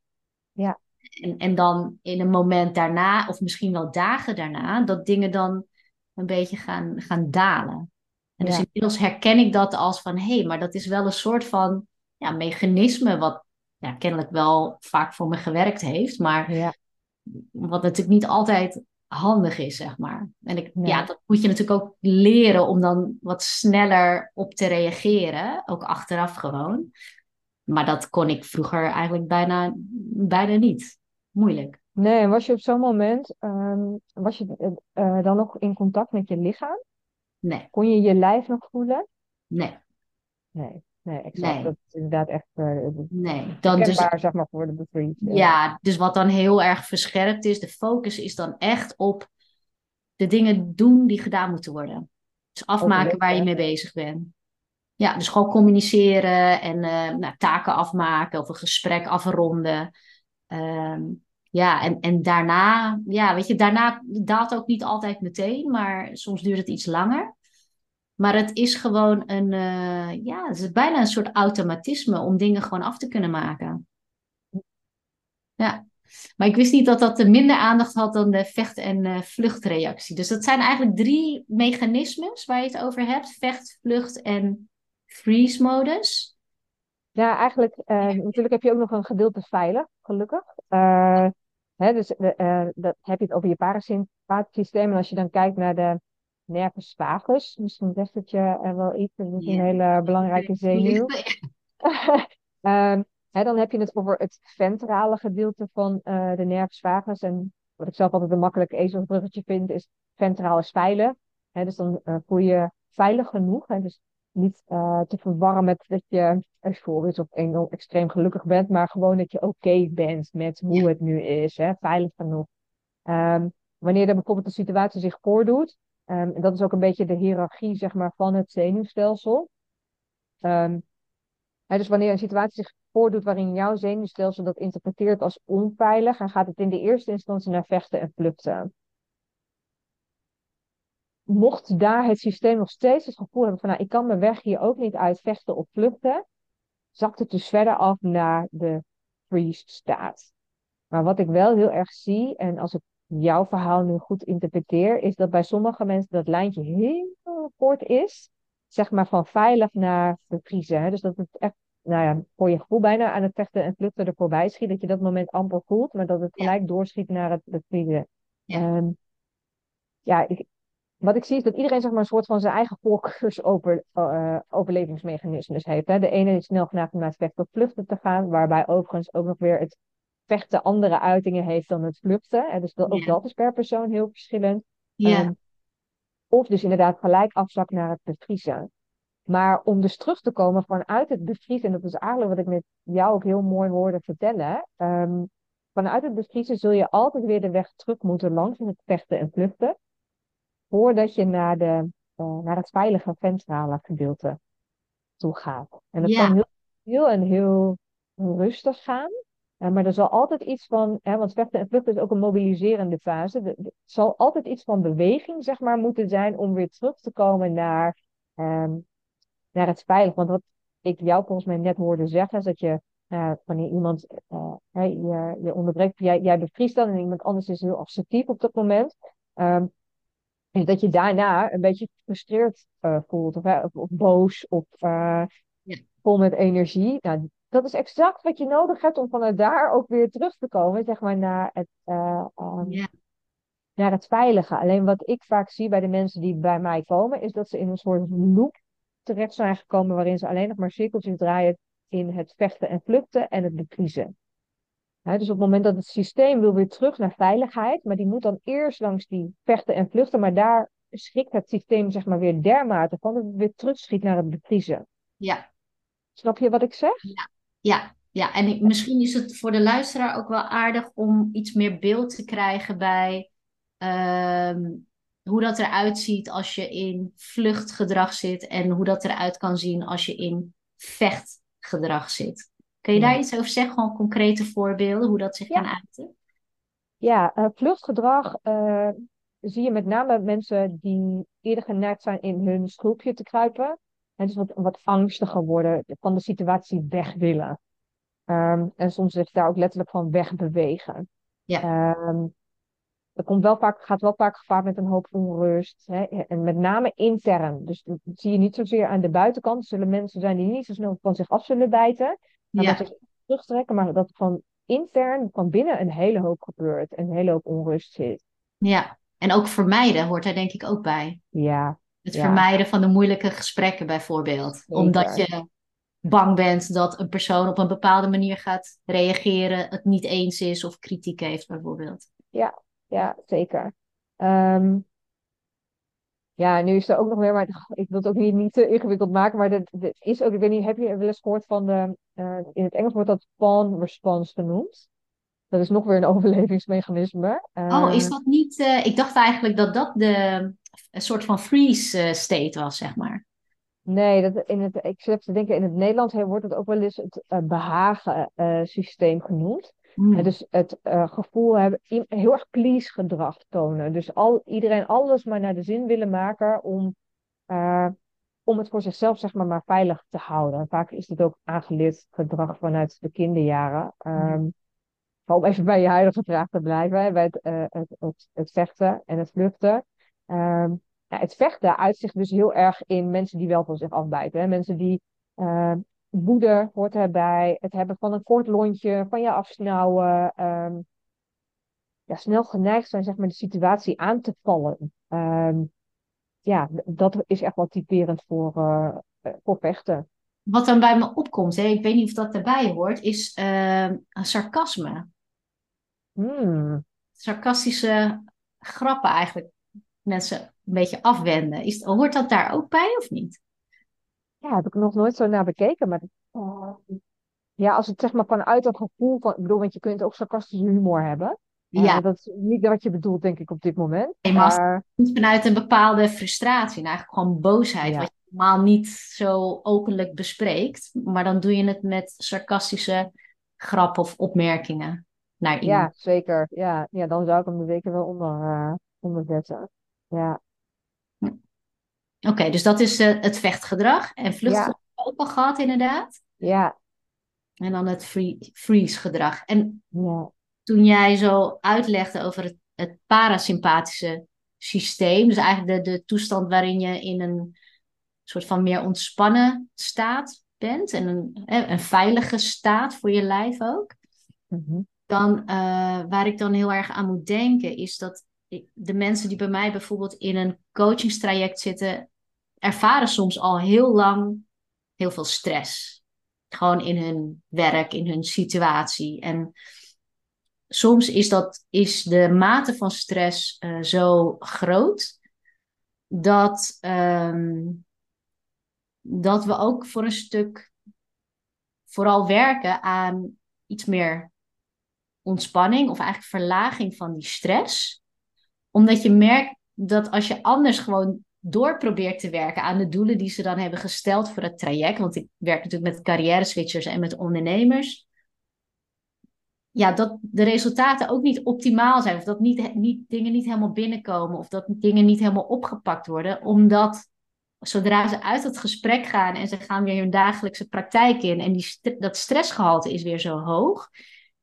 Ja. En, en dan in een moment daarna, of misschien wel dagen daarna, dat dingen dan een beetje gaan, gaan dalen. En dus inmiddels herken ik dat als van, hé, hey, maar dat is wel een soort van ja, mechanisme wat ja, kennelijk wel vaak voor me gewerkt heeft, maar ja. wat natuurlijk niet altijd handig is, zeg maar. En ik, ja, dat moet je natuurlijk ook leren om dan wat sneller op te reageren, ook achteraf gewoon. Maar dat kon ik vroeger eigenlijk bijna, bijna niet. Moeilijk. Nee, en was je op zo'n moment, um, was je uh, dan nog in contact met je lichaam? Nee. Kon je je lijf nog voelen? Nee. Nee, nee, exact. Nee. Dat is inderdaad echt uh, nee. dan dus, zeg maar, voor de bevriend. Ja. dus wat dan heel erg verscherpt is, de focus is dan echt op de dingen doen die gedaan moeten worden. Dus afmaken waar je mee bezig bent. Ja, dus gewoon communiceren en uh, nou, taken afmaken of een gesprek afronden. Um, ja, en, en daarna, ja, weet je, daarna daalt ook niet altijd meteen, maar soms duurt het iets langer. Maar het is gewoon een, uh, ja, het is bijna een soort automatisme om dingen gewoon af te kunnen maken. Ja, maar ik wist niet dat dat minder aandacht had dan de vecht- en uh, vluchtreactie. Dus dat zijn eigenlijk drie mechanismes waar je het over hebt: vecht, vlucht en freeze-modus. Ja, eigenlijk, uh, natuurlijk heb je ook nog een gedeelte veilig, gelukkig. Uh, dus uh, dat heb je het over je parasympathiesysteem. En als je dan kijkt naar de nervus vagus, misschien zegt het je wel iets, dat is een hele belangrijke zenuw. um, <laughs> <laughs> hè, dan heb je het over het ventrale gedeelte van de nervus vagus. En wat ik zelf altijd een makkelijk ezelbruggetje vind, is veilig. Hè, dus dan voel je veilig genoeg. Dus niet uh, te verwarren met dat je bijvoorbeeld op Engel extreem gelukkig bent, maar gewoon dat je oké bent met hoe het nu is, hè, veilig genoeg. Um, wanneer er bijvoorbeeld een situatie zich voordoet, um, en dat is ook een beetje de hiërarchie zeg maar, van het zenuwstelsel. Um, hè, dus wanneer een situatie zich voordoet waarin jouw zenuwstelsel dat interpreteert als onveilig, dan gaat het in de eerste instantie naar vechten en vluchten mocht daar het systeem nog steeds het gevoel hebben van, nou, ik kan mijn weg hier ook niet uit vechten of vluchten, zakt het dus verder af naar de freeze staat. Maar wat ik wel heel erg zie, en als ik jouw verhaal nu goed interpreteer, is dat bij sommige mensen dat lijntje heel kort is, zeg maar van veilig naar bevriezen. Dus dat het echt, nou ja, voor je gevoel bijna aan het vechten en vluchten er voorbij schiet, dat je dat moment amper voelt, maar dat het gelijk doorschiet naar het bevriezen. Ja, um, ja ik, wat ik zie is dat iedereen zeg maar, een soort van zijn eigen voorkeurs over, uh, overlevingsmechanismes heeft. Hè. De ene is snel geneigd om naar het vechten of vluchten te gaan, waarbij overigens ook nog weer het vechten andere uitingen heeft dan het vluchten. Hè. Dus dat, ook dat is per persoon heel verschillend. Ja. Um, of dus inderdaad gelijk afzak naar het bevriezen. Maar om dus terug te komen vanuit het bevriezen, en dat is eigenlijk wat ik met jou ook heel mooi hoorde vertellen. Um, vanuit het bevriezen zul je altijd weer de weg terug moeten langs in het vechten en vluchten voordat je naar, de, uh, naar het veilige ventrale gedeelte toe gaat. En dat kan heel, heel en heel rustig gaan. Uh, maar er zal altijd iets van, hè, want vechten en vluchten is ook een mobiliserende fase. Er zal altijd iets van beweging, zeg maar, moeten zijn om weer terug te komen naar, um, naar het veilig. Want wat ik jou volgens mij net hoorde zeggen, is dat je uh, wanneer iemand uh, je, je onderbreekt, jij, jij bevriest dan en iemand anders is heel assertief op dat moment. Um, is dat je daarna een beetje gefrustreerd uh, voelt, of, of, of, boos, of uh, ja. vol met energie. Nou, dat is exact wat je nodig hebt om vanuit daar ook weer terug te komen, zeg maar, naar het, uh, um, ja. naar het veilige. Alleen wat ik vaak zie bij de mensen die bij mij komen, is dat ze in een soort loop terecht zijn gekomen waarin ze alleen nog maar cirkeltjes draaien in het vechten en vluchten en het bevriezen dus op het moment dat het systeem wil weer terug naar veiligheid, maar die moet dan eerst langs die vechten en vluchten, maar daar schrikt het systeem zeg maar weer dermate van dat het weer terugschiet naar het bevriezen. Ja. Snap je wat ik zeg? Ja, ja. ja. en ik, misschien is het voor de luisteraar ook wel aardig om iets meer beeld te krijgen bij uh, hoe dat eruit ziet als je in vluchtgedrag zit en hoe dat eruit kan zien als je in vecht vluchtgedrag zit. Kun je daar iets over zeggen? Gewoon concrete voorbeelden, hoe dat zich kan uiten? Ja, eh, vluchtgedrag eh, zie je met name mensen die eerder geneigd zijn in hun schulpje te kruipen. En dus wat, wat angstiger worden, van de situatie weg willen. Ehm, en soms zich daar ook letterlijk van wegbewegen. Ja. Ehm, er komt wel vaak, gaat wel vaak gevaar met een hoop onrust. Hè? En met name intern. Dus dat zie je niet zozeer aan de buitenkant. Er zullen mensen zijn die niet zo snel van zich af zullen bijten. Maar Ja. dat terugtrekken. Maar dat van intern, van binnen een hele hoop gebeurt. En een hele hoop onrust zit. ja. En ook vermijden hoort daar denk ik ook bij. Ja, Het Ja. vermijden van de moeilijke gesprekken bijvoorbeeld. Zeker. Omdat je bang bent dat een persoon op een bepaalde manier gaat reageren, het niet eens is of kritiek heeft bijvoorbeeld. ja, zeker. Ehm, ja, nu is er ook nog meer, maar ik wil het ook niet, niet te ingewikkeld maken, maar dat, is ook, ik weet niet, heb je wel eens gehoord van de, eh, in het Engels wordt dat fawn response genoemd. Dat is nog weer een <laughs> overlevingsmechanisme. Oh, is Eh, dat niet... eh, ik dacht eigenlijk dat dat de, een soort van freeze state was, zeg maar. Nee, dat in het, ik zit te denken, in het Nederlands wordt het ook wel eens het eh, behagen eh, systeem genoemd. En dus het eh, gevoel hebben, heel erg please gedrag tonen. Dus al, iedereen alles maar naar de zin willen maken om, eh, om het voor zichzelf zeg maar, maar veilig te houden. En vaak is dit ook aangeleerd gedrag vanuit de kinderjaren. Ehm, maar om even bij je huidige vraag te blijven, hè, bij het, eh, het, het, het vechten en het vluchten. Ehm, ja, het vechten uit zich dus heel erg in mensen die wel van zich afbijten. Hè? Mensen die woede hoort erbij, het hebben van een kort lontje, van je afsnauwen. ehm, ja, snel geneigd zijn zeg maar, de situatie aan te vallen. Ehm, ja, dat is echt wel typerend voor, eh, eh, voor vechten. Wat dan bij me opkomt, hè, ik weet niet of dat erbij hoort, is eh, sarcasme. Hmm. Sarcastische grappen eigenlijk mensen een beetje afwenden. Is, hoort dat daar ook bij of niet? Ja, heb ik nog nooit zo naar bekeken. Maar eh, ja, als het zeg maar vanuit dat gevoel van... Ik bedoel, want je kunt ook sarcastische humor hebben. Eh, Ja, dat is niet wat je bedoelt, denk ik, op dit moment. maar als Maar komt vanuit een bepaalde frustratie en eigenlijk gewoon boosheid, Ja. wat je normaal niet zo openlijk bespreekt. Maar dan doe je het met sarcastische grappen of opmerkingen naar ja, iemand. zeker. Ja, ja, dan zou ik hem er zeker wel onder, eh onder zetten. Ja, Oké, dus dat is eh, het vechtgedrag. En ja, we ook al gehad, inderdaad. ja, En dan het free, freeze gedrag. En ja. toen jij zo uitlegde over het, het parasympathische systeem, dus eigenlijk de, de toestand waarin je in een soort van meer ontspannen staat bent en een, een veilige staat voor je lijf ook, Mhm. dan eh, waar ik dan heel erg aan moet denken is dat de mensen die bij mij bijvoorbeeld in een coachingstraject zitten, ervaren soms al heel lang heel veel stress. Gewoon in hun werk, in hun situatie. En soms is, dat, is de mate van stress eh, zo groot dat, ehm, dat we ook voor een stuk vooral werken aan iets meer ontspanning of eigenlijk verlaging van die stress. Omdat je merkt dat als je anders gewoon door probeert te werken aan de doelen die ze dan hebben gesteld voor het traject. Want ik werk natuurlijk met carrière switchers en met ondernemers ja, dat de resultaten ook niet optimaal zijn. Of dat niet, niet, dingen niet helemaal binnenkomen. Of dat dingen niet helemaal opgepakt worden. Omdat zodra ze uit het gesprek gaan en ze gaan weer hun dagelijkse praktijk in. En die, dat stressgehalte is weer zo hoog.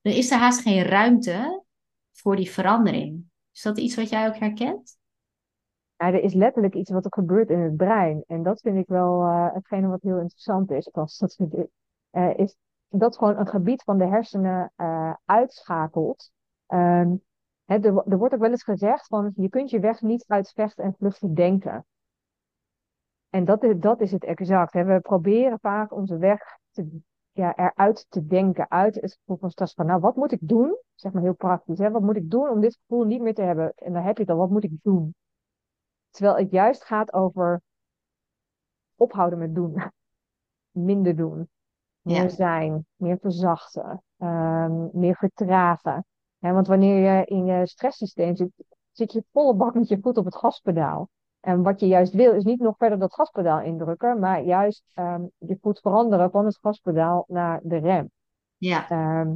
Dan is er haast geen ruimte voor die verandering. Is dat iets wat jij ook herkent? Ja, er is letterlijk iets wat er gebeurt in het brein. En dat vind ik wel eh, hetgene wat heel interessant is. Pas, <laughs> dat eh, is dat gewoon een gebied van de hersenen eh, uitschakelt. Ehm, hè, er, er wordt ook wel eens gezegd van je kunt je weg niet uit vechten en vluchten denken. En dat is, dat is het exact. Hè. We proberen vaak onze weg ja, eruit te denken. Uit het gevoel van stress. Van, nou, wat moet ik doen? Zeg maar heel praktisch. Hè. Wat moet ik doen om dit gevoel niet meer te hebben? En dan heb je het al. Wat moet ik doen? Terwijl het juist gaat over ophouden met doen. <laughs> Minder doen. Meer Ja. zijn. Meer verzachten. ehm, meer vertragen. Want wanneer je in je stresssysteem zit, zit je volle bak met je voet op het gaspedaal. En wat je juist wil, is niet nog verder dat gaspedaal indrukken, maar juist ehm, je voet veranderen van het gaspedaal naar de rem. Ja. Ehm,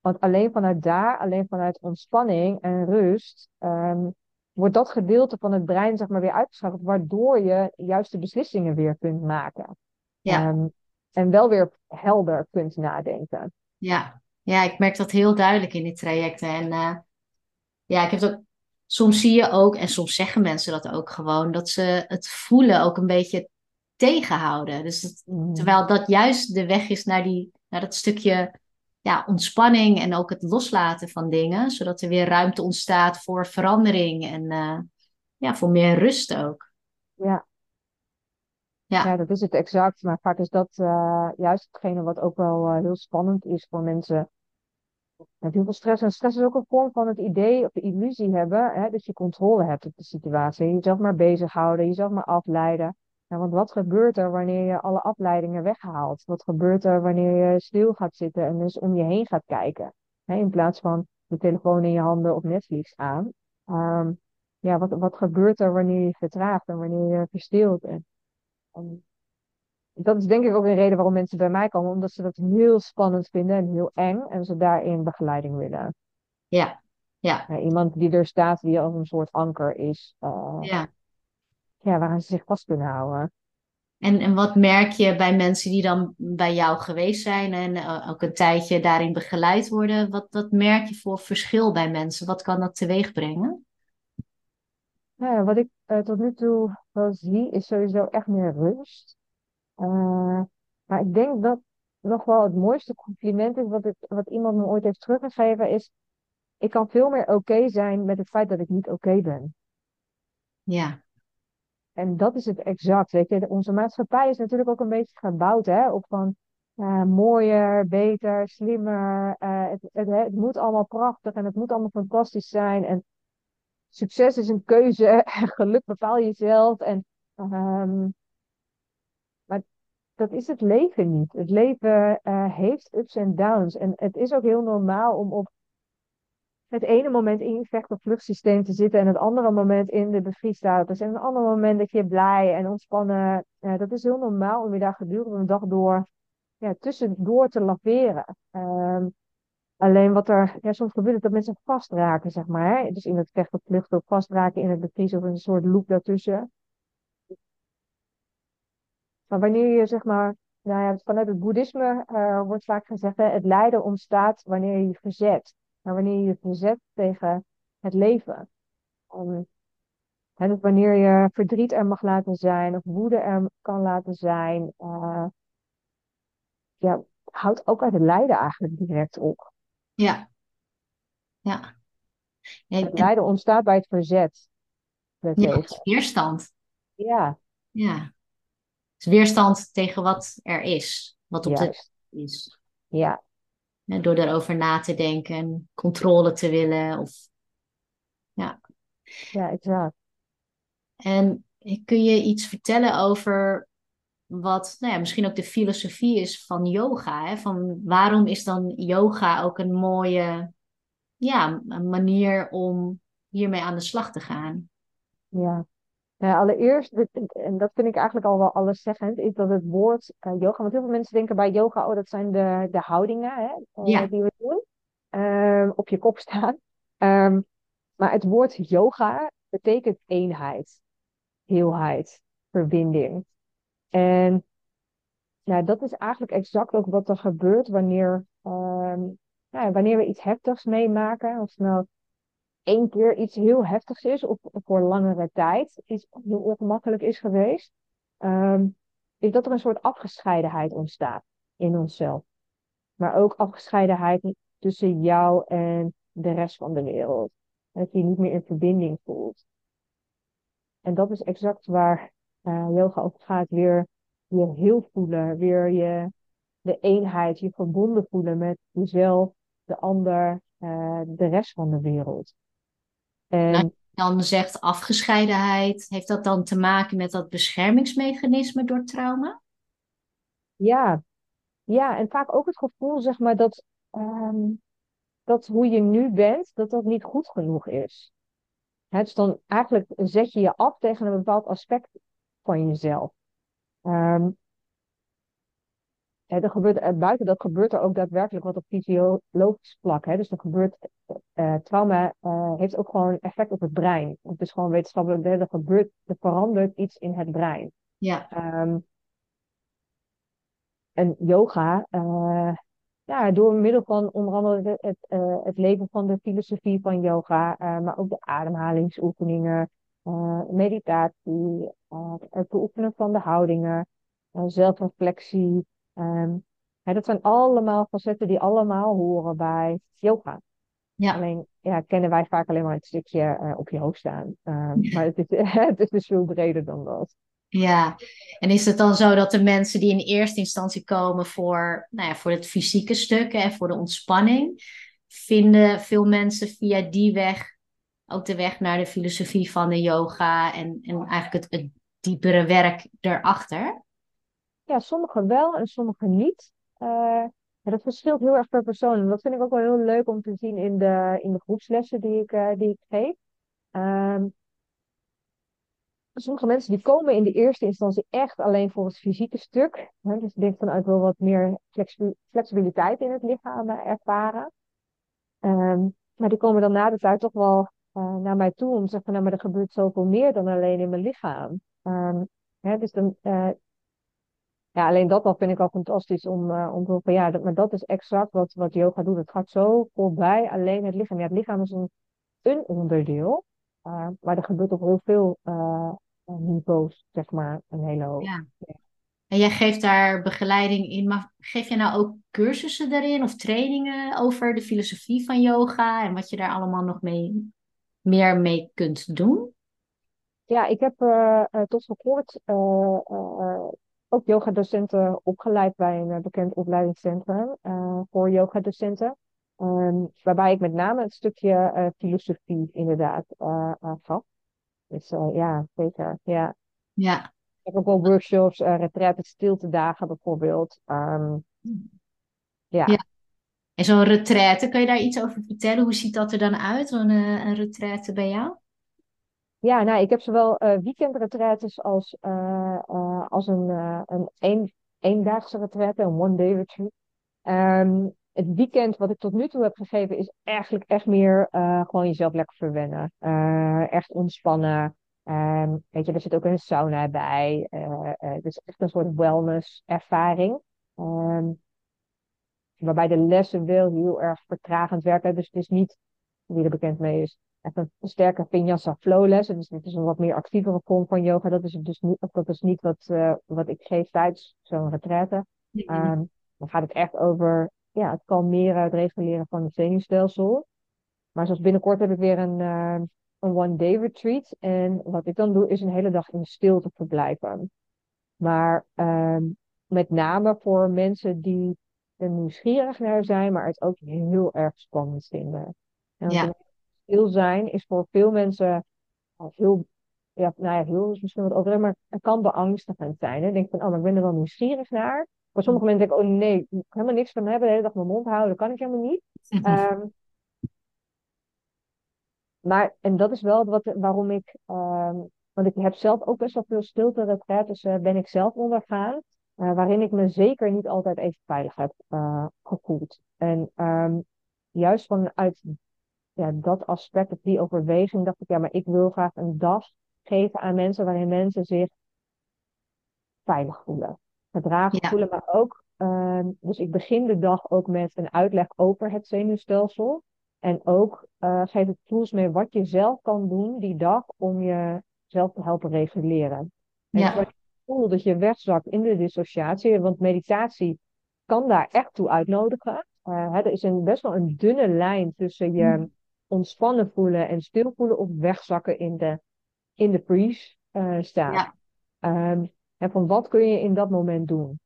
want alleen vanuit daar, alleen vanuit ontspanning en rust, wordt dat gedeelte van het brein zeg maar, weer uitgeschakeld, waardoor je juiste beslissingen weer kunt maken. Ja. en wel weer helder kunt nadenken. Ja. ja, ik merk dat heel duidelijk in dit traject. En uh, ja, ik heb ook soms zie je ook, en soms zeggen mensen dat ook gewoon, dat ze het voelen ook een beetje tegenhouden. Dus mm. terwijl dat juist de weg is naar, die, naar dat stukje ja, ontspanning en ook het loslaten van dingen, zodat er weer ruimte ontstaat voor verandering en uh, ja, voor meer rust ook. Ja. Ja. ja, dat is het exact. Maar vaak is dat uh, juist hetgene wat ook wel uh, heel spannend is voor mensen met heel veel stress. En stress is ook een vorm van het idee of de illusie hebben hè, dat je controle hebt op de situatie. Jezelf maar bezighouden, jezelf maar afleiden. Ja, want wat gebeurt er wanneer je alle afleidingen weghaalt? Wat gebeurt er wanneer je stil gaat zitten en dus om je heen gaat kijken? In plaats van de telefoon in je handen of Netflix aan. Um, ja, wat, wat gebeurt er wanneer je vertraagt en wanneer je verstilt? En, en dat is denk ik ook een reden waarom mensen bij mij komen, omdat ze dat heel spannend vinden en heel eng en ze daarin begeleiding willen. Ja, ja. iemand die er staat, die als een soort anker is, uh, ja. Ja, waaraan ze zich vast kunnen houden. En, en wat merk je bij mensen die dan bij jou geweest zijn en uh, ook een tijdje daarin begeleid worden? Wat, wat merk je voor verschil bij mensen? Wat kan dat teweeg brengen? Nou wat ik uh, tot nu toe wel zie, is sowieso echt meer rust. Uh, maar ik denk dat nog wel het mooiste compliment is wat, wat iemand me ooit heeft teruggegeven, is ik kan veel meer oké zijn met het feit dat ik niet oké ben. Ja. En dat is het exact. Weet je, onze maatschappij is natuurlijk ook een beetje gebouwd hè, op van uh, mooier, beter, slimmer. Uh, het, het, het, moet allemaal prachtig en het moet allemaal fantastisch zijn. En succes is een keuze <laughs> geluk bepaal je zelf. En um, dat is het leven niet. Het leven uh, heeft ups en downs. En het is ook heel normaal om op het ene moment in je vecht- of vluchtsysteem te zitten en het andere moment in de bevriesstatus. En een ander moment dat je blij en ontspannen. Uh, dat is heel normaal om je daar gedurende een dag door ja, tussendoor te laveren. Um, alleen wat er ja, soms gebeurt, dat mensen vastraken, zeg maar. Hè? Dus in het vecht- of vluchten of vastraken in het bevriezen of een soort loop daartussen. Maar wanneer je zeg maar, nou ja, vanuit het boeddhisme uh, wordt vaak gezegd, het lijden ontstaat wanneer je je verzet. Maar wanneer je je verzet tegen het leven. Hè, dus wanneer je verdriet er mag laten zijn of woede er kan laten zijn, uh, ja, houdt ook uit het lijden eigenlijk direct op. Ja. Ja. het lijden ontstaat bij het verzet. Ja, weerstand. Ja. Ja weerstand tegen wat er is, wat op de is. Ja. Door erover na te denken, controle te willen. Of... Ja. ja, exact. En kun je iets vertellen over wat nou ja, misschien ook de filosofie is van yoga? Hè? Van waarom is dan yoga ook een mooie ja, een manier om hiermee aan de slag te gaan? Ja, nou, allereerst, en dat vind ik eigenlijk al wel alleszeggend, is dat het woord uh, yoga, want heel veel mensen denken bij yoga, oh dat zijn de, de houdingen hè, uh, die we doen, uh, op je kop staan. Um, maar het woord yoga betekent eenheid, heelheid, verbinding. En nou, dat is eigenlijk exact ook wat er gebeurt wanneer, um, nou, wanneer we iets heftigs meemaken, of nou één keer iets heel heftigs is, of voor langere tijd iets heel ongemakkelijk is geweest, ehm, is dat er een soort afgescheidenheid ontstaat in onszelf. Maar ook afgescheidenheid tussen jou en de rest van de wereld. Dat je niet meer in verbinding voelt. En dat is exact waar uh, yoga over gaat. Weer je heel voelen, weer je de eenheid, je verbonden voelen met jezelf, de ander, uh, de rest van de wereld. En dan zegt afgescheidenheid, heeft dat dan te maken met dat beschermingsmechanisme door trauma? Ja, ja en vaak ook het gevoel, zeg maar, dat, um, dat hoe je nu bent, dat dat niet goed genoeg is. Hè, dus dan eigenlijk zet je je af tegen een bepaald aspect van jezelf. Ehm, er gebeurt, eh, buiten dat gebeurt er ook daadwerkelijk wat op fysiologisch vlak. Hè? Dus er gebeurt, uh, trauma uh, heeft ook gewoon effect op het brein. Het is gewoon wetenschappelijk, er, gebeurt, er verandert iets in het brein. Ja. Um, en yoga, uh, ja, door middel van onder andere het, het leven van de filosofie van yoga, maar ook de ademhalingsoefeningen, meditatie, het beoefenen van de houdingen, zelfreflectie. Um, dat zijn allemaal facetten die allemaal horen bij yoga. Ja. Alleen ja, kennen wij vaak alleen maar het stukje op je hoofd staan. Um, maar het is, <laughs> het is dus veel breder dan dat. Ja, en is het dan zo dat de mensen die in eerste instantie komen voor, nou ja, voor het fysieke stuk en voor de ontspanning, vinden veel mensen via die weg ook de weg naar de filosofie van de yoga en, en eigenlijk het, het diepere werk erachter? Ja, sommigen wel en sommigen niet. Uh, dat verschilt heel erg per persoon. En dat vind ik ook wel heel leuk om te zien in de, in de groepslessen die ik, uh, die ik geef. Um, sommige mensen die komen in de eerste instantie echt alleen voor het fysieke stuk. Hè, dus ik denk vanuit wel wat meer flexibiliteit in het lichaam eh, ervaren. Um, maar die komen dan na de tijd toch wel naar mij toe om te zeggen, nou maar er gebeurt zoveel meer dan alleen in mijn lichaam. Um, hè, dus dan, ja, alleen dat al vind ik al fantastisch om, uh, om te van ja, dat, maar dat is exact wat, wat yoga doet. Het gaat zo voorbij alleen het lichaam. Ja, het lichaam is een, een onderdeel. Uh, maar er gebeurt op heel veel uh, niveaus, zeg maar, een hele hoop. Ja. En jij geeft daar begeleiding in, maar geef je nou ook cursussen daarin of trainingen over de filosofie van yoga en wat je daar allemaal nog mee, meer mee kunt doen? Ja, ik heb tot voor kort ook yogadocenten opgeleid bij een bekend opleidingscentrum voor yogadocenten. Um, waarbij ik met name het stukje uh, filosofie inderdaad gaf. Dus ja, zeker. Ja. ja. Ik heb ook wel workshops, uh, retreat, stilte dagen bijvoorbeeld. Um, ja. ja. En zo'n retraite, kun je daar iets over vertellen? Hoe ziet dat er dan uit, zo'n een retraite bij jou? Ja, nou, ik heb zowel uh, als, als een, een een, eendaagse retraite, een one-day retreat. Um, het weekend wat ik tot nu toe heb gegeven is eigenlijk echt meer gewoon jezelf lekker verwennen. Echt ontspannen. Um, weet je, er zit ook een sauna bij. Het is echt een soort wellness ervaring. Um, waarbij de lessen wel heel erg vertragend werken. Dus het is niet, wie er bekend mee is, echt een sterke vinyasa flow les. Dus dit is een wat meer actievere vorm van yoga. Dat is, dus niet, dat is niet wat, wat ik geef tijdens zo'n retraite. Um, dan gaat het echt over ja, het kalmeren, het reguleren van het zenuwstelsel. Maar zoals binnenkort heb ik weer een, uh, een one-day retreat. En wat ik dan doe, is een hele dag in stilte verblijven. Maar uh, met name voor mensen die er nieuwsgierig naar zijn, maar het ook heel erg spannend vinden. En ja. Stil zijn is voor veel mensen heel, ja, nou ja, heel is misschien wat overdreven, maar het kan beangstigend zijn. Hè? Denk van, oh, maar ik ben er wel nieuwsgierig naar. Maar sommige mensen denken, oh nee, ik kan helemaal niks van hebben, de hele dag mijn mond houden, dat kan ik helemaal niet. um, maar, en dat is wel wat, waarom ik, um, want ik heb zelf ook best wel veel stilte retraites, dus, uh, ben ik zelf ondergaan, uh, waarin ik me zeker niet altijd even veilig heb uh, gevoeld. En um, juist vanuit ja, dat aspect, die overweging, dacht ik, ja, maar ik wil graag een dag geven aan mensen waarin mensen zich veilig voelen gedragen voelen, maar ook. Uh, dus ik begin de dag ook met een uitleg over het zenuwstelsel. En ook uh, geef ik tools mee wat je zelf kan doen die dag om jezelf te helpen reguleren. En ja. je voelt dat je wegzakt in de dissociatie, want meditatie kan daar echt toe uitnodigen. Uh, hè, er is een, best wel een dunne lijn tussen je mm. Ontspannen voelen en stil voelen of wegzakken in de, in de freeze uh, staat. Ja. Um, en van wat kun je in dat moment doen?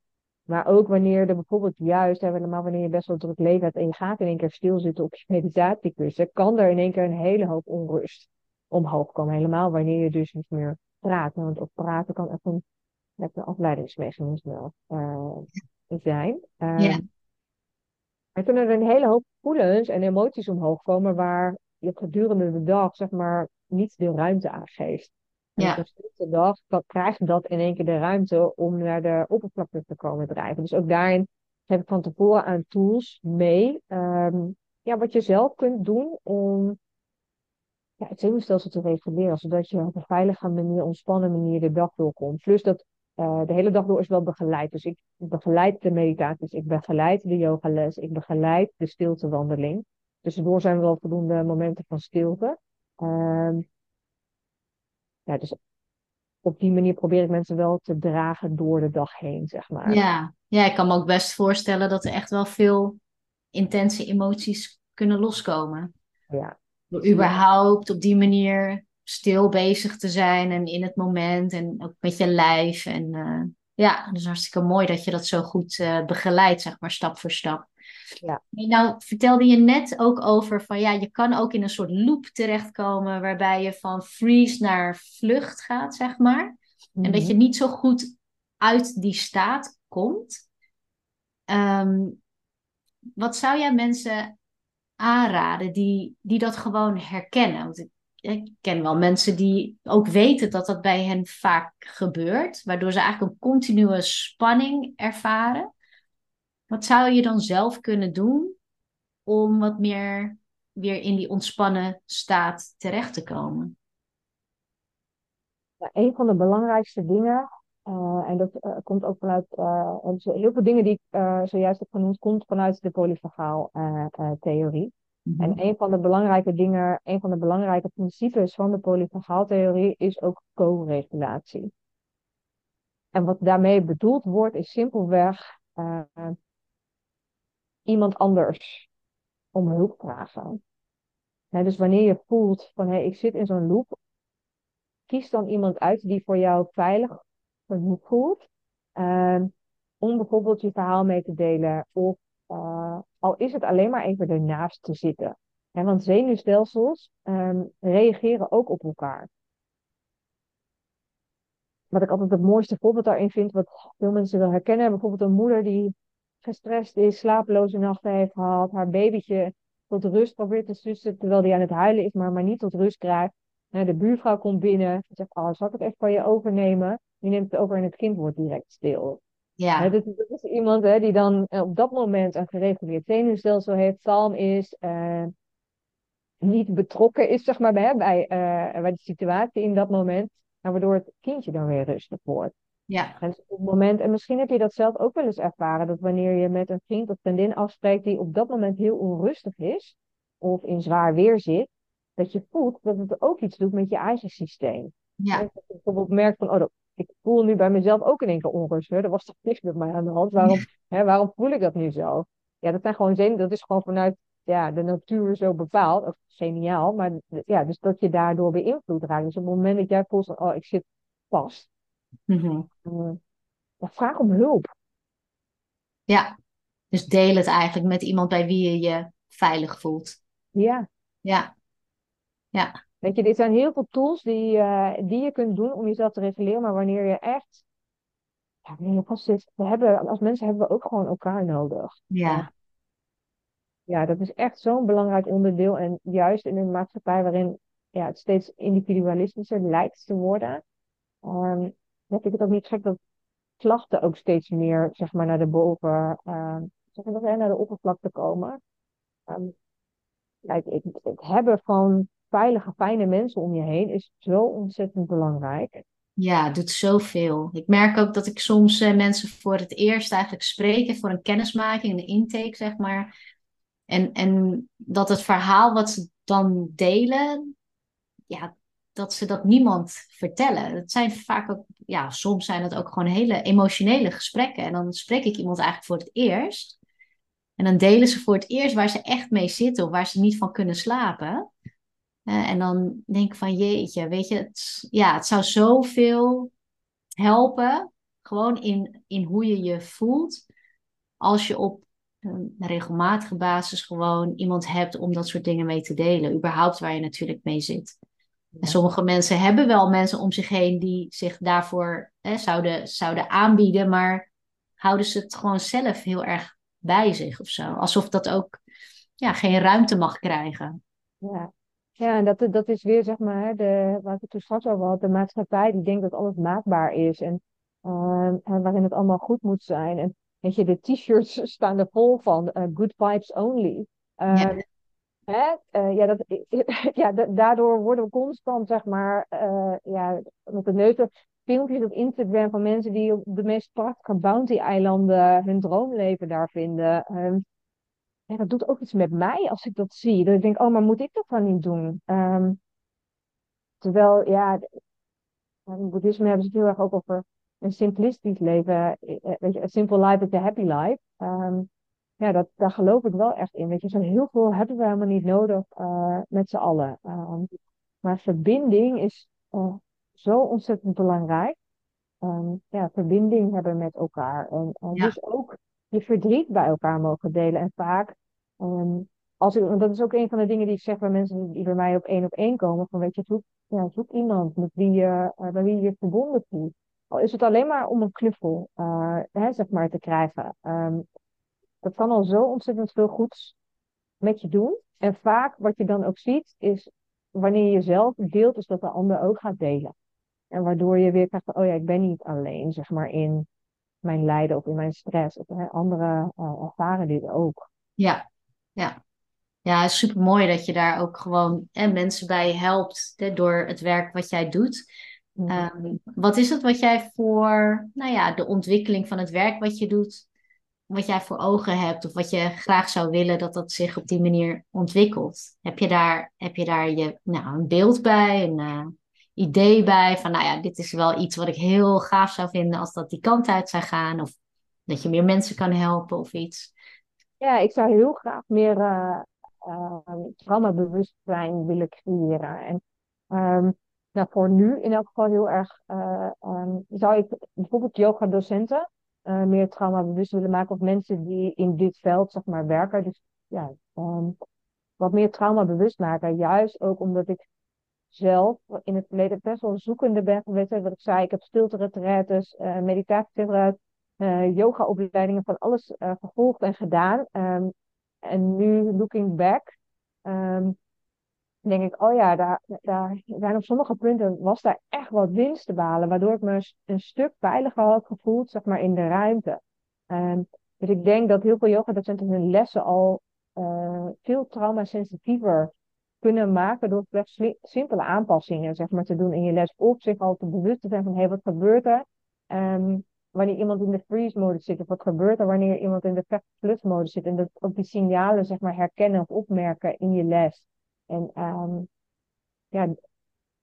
Maar ook wanneer er bijvoorbeeld juist, hè, helemaal wanneer je best wel druk leven hebt en je gaat in één keer stilzitten op je <laughs> meditatiekussen, kan er in één keer een hele hoop onrust omhoog komen. Helemaal wanneer je dus niet meer praat. Want op praten kan echt een, een afleidingsmechanisme uh, zijn. Uh, ja. Er kunnen er een hele hoop gevoelens en emoties omhoog komen waar je gedurende de dag, zeg maar, niet de ruimte aangeeft. En Ja. een stilte dag krijgt dat in één keer de ruimte om naar de oppervlakte te komen drijven. Dus ook daarin geef ik van tevoren aan tools mee. ehm, ja, wat je zelf kunt doen om ja, het zenuwstelsel te reguleren, zodat je op een veilige manier, ontspannen manier de dag doorkomt. Plus dat eh, de hele dag door is wel begeleid. Dus ik begeleid de meditaties, ik begeleid de yogales, ik begeleid de stiltewandeling. Tussendoor zijn er wel voldoende momenten van stilte. Ehm, ja, dus op die manier probeer ik mensen wel te dragen door de dag heen, zeg maar. Ja. ja, ik kan me ook best voorstellen dat er echt wel veel intense emoties kunnen loskomen. Ja. Door überhaupt op die manier stil bezig te zijn en in het moment en ook met je lijf. En eh, ja, dus hartstikke mooi dat je dat zo goed eh, begeleidt, zeg maar, stap voor stap. Ja. Nou, vertelde je net ook over van ja, je kan ook in een soort loop terechtkomen waarbij je van freeze naar vlucht gaat, zeg maar. En dat je niet zo goed uit die staat komt. Ehm, wat zou jij mensen aanraden die, die dat gewoon herkennen? Want ik, ik ken wel mensen die ook weten dat dat bij hen vaak gebeurt, waardoor ze eigenlijk een continue spanning ervaren. Wat zou je dan zelf kunnen doen om wat meer weer in die ontspannen staat terecht te komen? Ja, een van de belangrijkste dingen, eh, en dat eh, komt ook vanuit, eh, heel veel dingen die ik zojuist heb genoemd, komt vanuit de polyfagaal eh, eh. En een van de belangrijke dingen, een van de belangrijke principes van de polyfagaal theorie is ook co-regulatie. En wat daarmee bedoeld wordt, is simpelweg eh, iemand anders om hulp vragen. Dus wanneer je voelt van hé, ik zit in zo'n loop, kies dan iemand uit die voor jou veilig genoeg voelt. ehm, om bijvoorbeeld je verhaal mee te delen. Of eh, al is het alleen maar even ernaast te zitten. Want zenuwstelsels ehm, reageren ook op elkaar. Wat ik altijd het mooiste voorbeeld daarin vind, wat veel mensen wel herkennen. Bijvoorbeeld een moeder die gestrest is, slapeloze nachten heeft gehad. Haar babytje tot rust probeert te sussen terwijl die aan het huilen is, maar maar niet tot rust krijgt. De buurvrouw komt binnen en zegt, oh, zal ik het even van je overnemen? Die neemt het over en het kind wordt direct stil. Ja, dat, dat is iemand hè, die dan eh, op dat moment een gereguleerd zenuwstelsel heeft, kalm is, eh, niet betrokken is zeg maar, bij, bij, eh, bij de situatie in dat moment. En waardoor het kindje dan weer rustig wordt. ja, En dus op het moment, en misschien heb je dat zelf ook wel eens ervaren, dat wanneer je met een vriend of vriendin afspreekt die op dat moment heel onrustig is, of in zwaar weer zit, dat je voelt dat het ook iets doet met je eigen systeem. ja, dat je bijvoorbeeld merkt van, oh, dat- ik voel nu bij mezelf ook in één keer onrust. Hè? Er was toch niks met mij aan de hand. Waarom, <laughs> hè, waarom voel ik dat nu zo? Ja, dat zijn gewoon zenuwen. Dat is gewoon vanuit ja, de natuur zo bepaald. Ook geniaal. Maar ja, dus dat je daardoor beïnvloed raakt. Dus op het moment dat jij voelt van, oh, ik zit vast. Mhm. eh, ja, vraag om hulp. ja. Dus deel het eigenlijk met iemand bij wie je je veilig voelt. Ja. Ja, ja, Weet je, dit zijn heel veel tools die, eh, die je kunt doen om jezelf te reguleren. Maar wanneer je echt, ja, wanneer je vast zit, we hebben, als mensen hebben we ook gewoon elkaar nodig. ja, Ja, dat is echt zo'n belangrijk onderdeel. En juist in een maatschappij waarin ja, het steeds individualistischer lijkt te worden, ehm, dan vind ik het ook niet gek dat klachten ook steeds meer zeg maar, naar de boven, ehm, zeg maar, naar de oppervlakte komen. Het, het hebben van veilige, fijne mensen om je heen is zo ontzettend belangrijk. ja, het doet zoveel. Ik merk ook dat ik soms eh, mensen voor het eerst eigenlijk spreek, voor een kennismaking, een intake, zeg maar. En, en dat het verhaal wat ze dan delen, ja, dat ze dat niemand vertellen. Het zijn vaak ook, ja, soms zijn het ook gewoon hele emotionele gesprekken. En dan spreek ik iemand eigenlijk voor het eerst. En dan delen ze voor het eerst waar ze echt mee zitten of waar ze niet van kunnen slapen. En dan denk ik van jeetje, weet je, het, ja, het zou zoveel helpen. Gewoon in, in hoe je je voelt. Als je op een regelmatige basis gewoon iemand hebt om dat soort dingen mee te delen. Überhaupt waar je natuurlijk mee zit. En sommige mensen hebben wel mensen om zich heen die zich daarvoor hè, zouden, zouden aanbieden, maar houden ze het gewoon zelf heel erg bij zich of zo. Alsof dat ook ja, geen ruimte mag krijgen. Ja. Ja, en dat, dat is weer, zeg maar, de, waar ik het toen straks over had, de maatschappij die denkt dat alles maakbaar is en, ehm, en waarin het allemaal goed moet zijn. En weet je, de t-shirts <laughs> staan er vol van, uh, good vibes only. Uh, Hè? Uh, ja, dat, <laughs> ja, daardoor worden we constant, zeg maar, uh, ja, met de neus filmpjes op Instagram van mensen die op de meest prachtige bounty-eilanden hun droomleven daar vinden. Um, ja, dat doet ook iets met mij als ik dat zie. Dat ik denk, oh, maar moet ik dat dan niet doen? Um, terwijl, ja, in boeddhisme hebben ze het heel erg ook over een simplistisch leven. Eh, weet je, a simple life is a happy life. Um, ja, dat, daar geloof ik wel echt in. Weet je, zo heel veel hebben we helemaal niet nodig uh, met z'n allen. Um, maar verbinding is uh, zo ontzettend belangrijk. Um, ja, verbinding hebben met elkaar. En ja. dus ook je verdriet bij elkaar mogen delen. En vaak, um, als ik, dat is ook een van de dingen die ik zeg bij mensen die bij mij op één op één komen. Van weet je, zoek, ja, zoek iemand met wie je, bij wie je verbonden voelt. Al is het alleen maar om een knuffel, hè, zeg maar, te krijgen. Um, dat kan al zo ontzettend veel goeds met je doen. En vaak wat je dan ook ziet, is wanneer je jezelf deelt, is dat de ander ook gaat delen. En waardoor je weer krijgt oh ja, ik ben niet alleen, zeg maar, in mijn lijden of in mijn stress. Of hè, anderen uh, ervaren dit ook. Ja, ja. Ja, super mooi dat je daar ook gewoon hè, mensen bij helpt hè, door het werk wat jij doet. Um, wat is het wat jij voor nou ja, de ontwikkeling van het werk wat je doet, wat jij voor ogen hebt of wat je graag zou willen dat dat zich op die manier ontwikkelt. Heb je daar, heb je daar je, nou, een beeld bij, een uh, idee bij van, nou ja, dit is wel iets wat ik heel gaaf zou vinden als dat die kant uit zou gaan of dat je meer mensen kan helpen of iets? Ja, ik zou heel graag meer uh, uh, traumabewustzijn willen creëren. En um, nou, voor nu in elk geval heel erg um, zou ik bijvoorbeeld yoga docenten uh, meer traumabewust willen maken. Of mensen die in dit veld zeg maar, werken. Dus ja, um, wat meer traumabewust maken. Juist ook omdat ik zelf in het verleden best wel zoekende ben geweest. Wat ik zei, ik heb stilte-retretes, uh, meditatie, uh, yoga-opleidingen, van alles uh, gevolgd en gedaan. Um, en nu, looking back, um, denk ik, oh ja, daar, daar zijn op sommige punten was daar echt wat winst te behalen, waardoor ik me een stuk veiliger had gevoeld, zeg maar, in de ruimte. Um, dus ik denk dat heel veel yogadocenten hun lessen al veel traumasensitiever kunnen maken door slechts simpele aanpassingen, zeg maar, te doen in je les. Of zich al te bewust te zijn van, hé, hey, wat gebeurt er? Um, wanneer iemand in de freeze-mode zit, of wat gebeurt er wanneer iemand in de vecht-plus-mode zit. En dat ook die signalen, zeg maar, herkennen of opmerken in je les. En um, ja,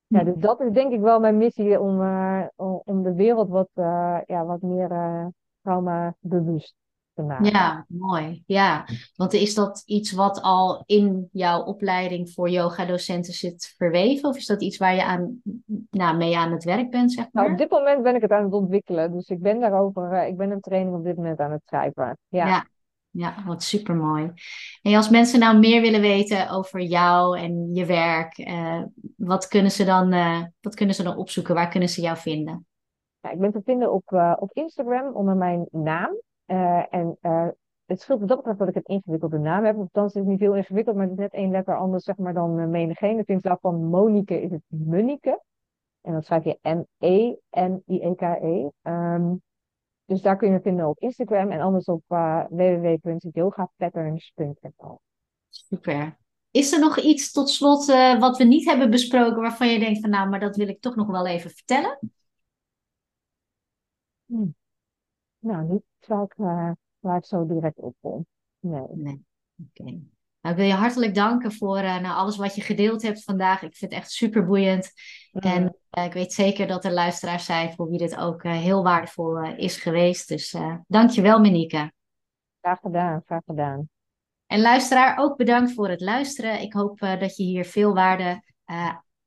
ja, dus dat is denk ik wel mijn missie om, uh, om de wereld wat, uh, ja, wat meer uh, trauma bewust te maken. Ja, mooi. Ja, want is dat iets wat al in jouw opleiding voor yoga-docenten zit verweven? Of is dat iets waar je aan, nou, mee aan het werk bent, zeg maar? Nou, op dit moment ben ik het aan het ontwikkelen. Dus ik ben daarover, ik ben een training op dit moment aan het schrijven. Ja. ja. Ja, wat super mooi. En als mensen nou meer willen weten over jou en je werk, uh, wat, kunnen ze dan, uh, wat kunnen ze dan opzoeken? Waar kunnen ze jou vinden? Ja, ik ben te vinden op, uh, op Instagram onder mijn naam. En het scheelt wat dat betreft dat ik een ingewikkelde naam heb. Althans, het is niet veel ingewikkeld, maar het is net één letter anders zeg maar, dan uh, menigeen. Dus in plaats van Monique is het Munike. En dan schrijf je M-E-N-I-E-K-E. Um, dus daar kun je vinden op Instagram en anders op uh, www.yogapatterns.nl. Super. Is er nog iets tot slot uh, wat we niet hebben besproken waarvan je denkt van nou, maar dat wil ik toch nog wel even vertellen? Hm. Nou, niet ik, uh, waar ik zo direct op kom. Nee. nee. Oké. Okay. Nou, ik wil je hartelijk danken voor uh, nou, alles wat je gedeeld hebt vandaag. Ik vind het echt super boeiend. En uh, ik weet zeker dat er luisteraars zijn voor wie dit ook heel waardevol is geweest. Dus dank je wel, Monique. Graag gedaan, graag gedaan. En luisteraar, ook bedankt voor het luisteren. Ik hoop dat je hier veel waarde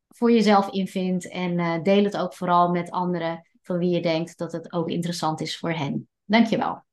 voor jezelf in vindt. En deel het ook vooral met anderen van wie je denkt dat het ook interessant is voor hen. Dankjewel.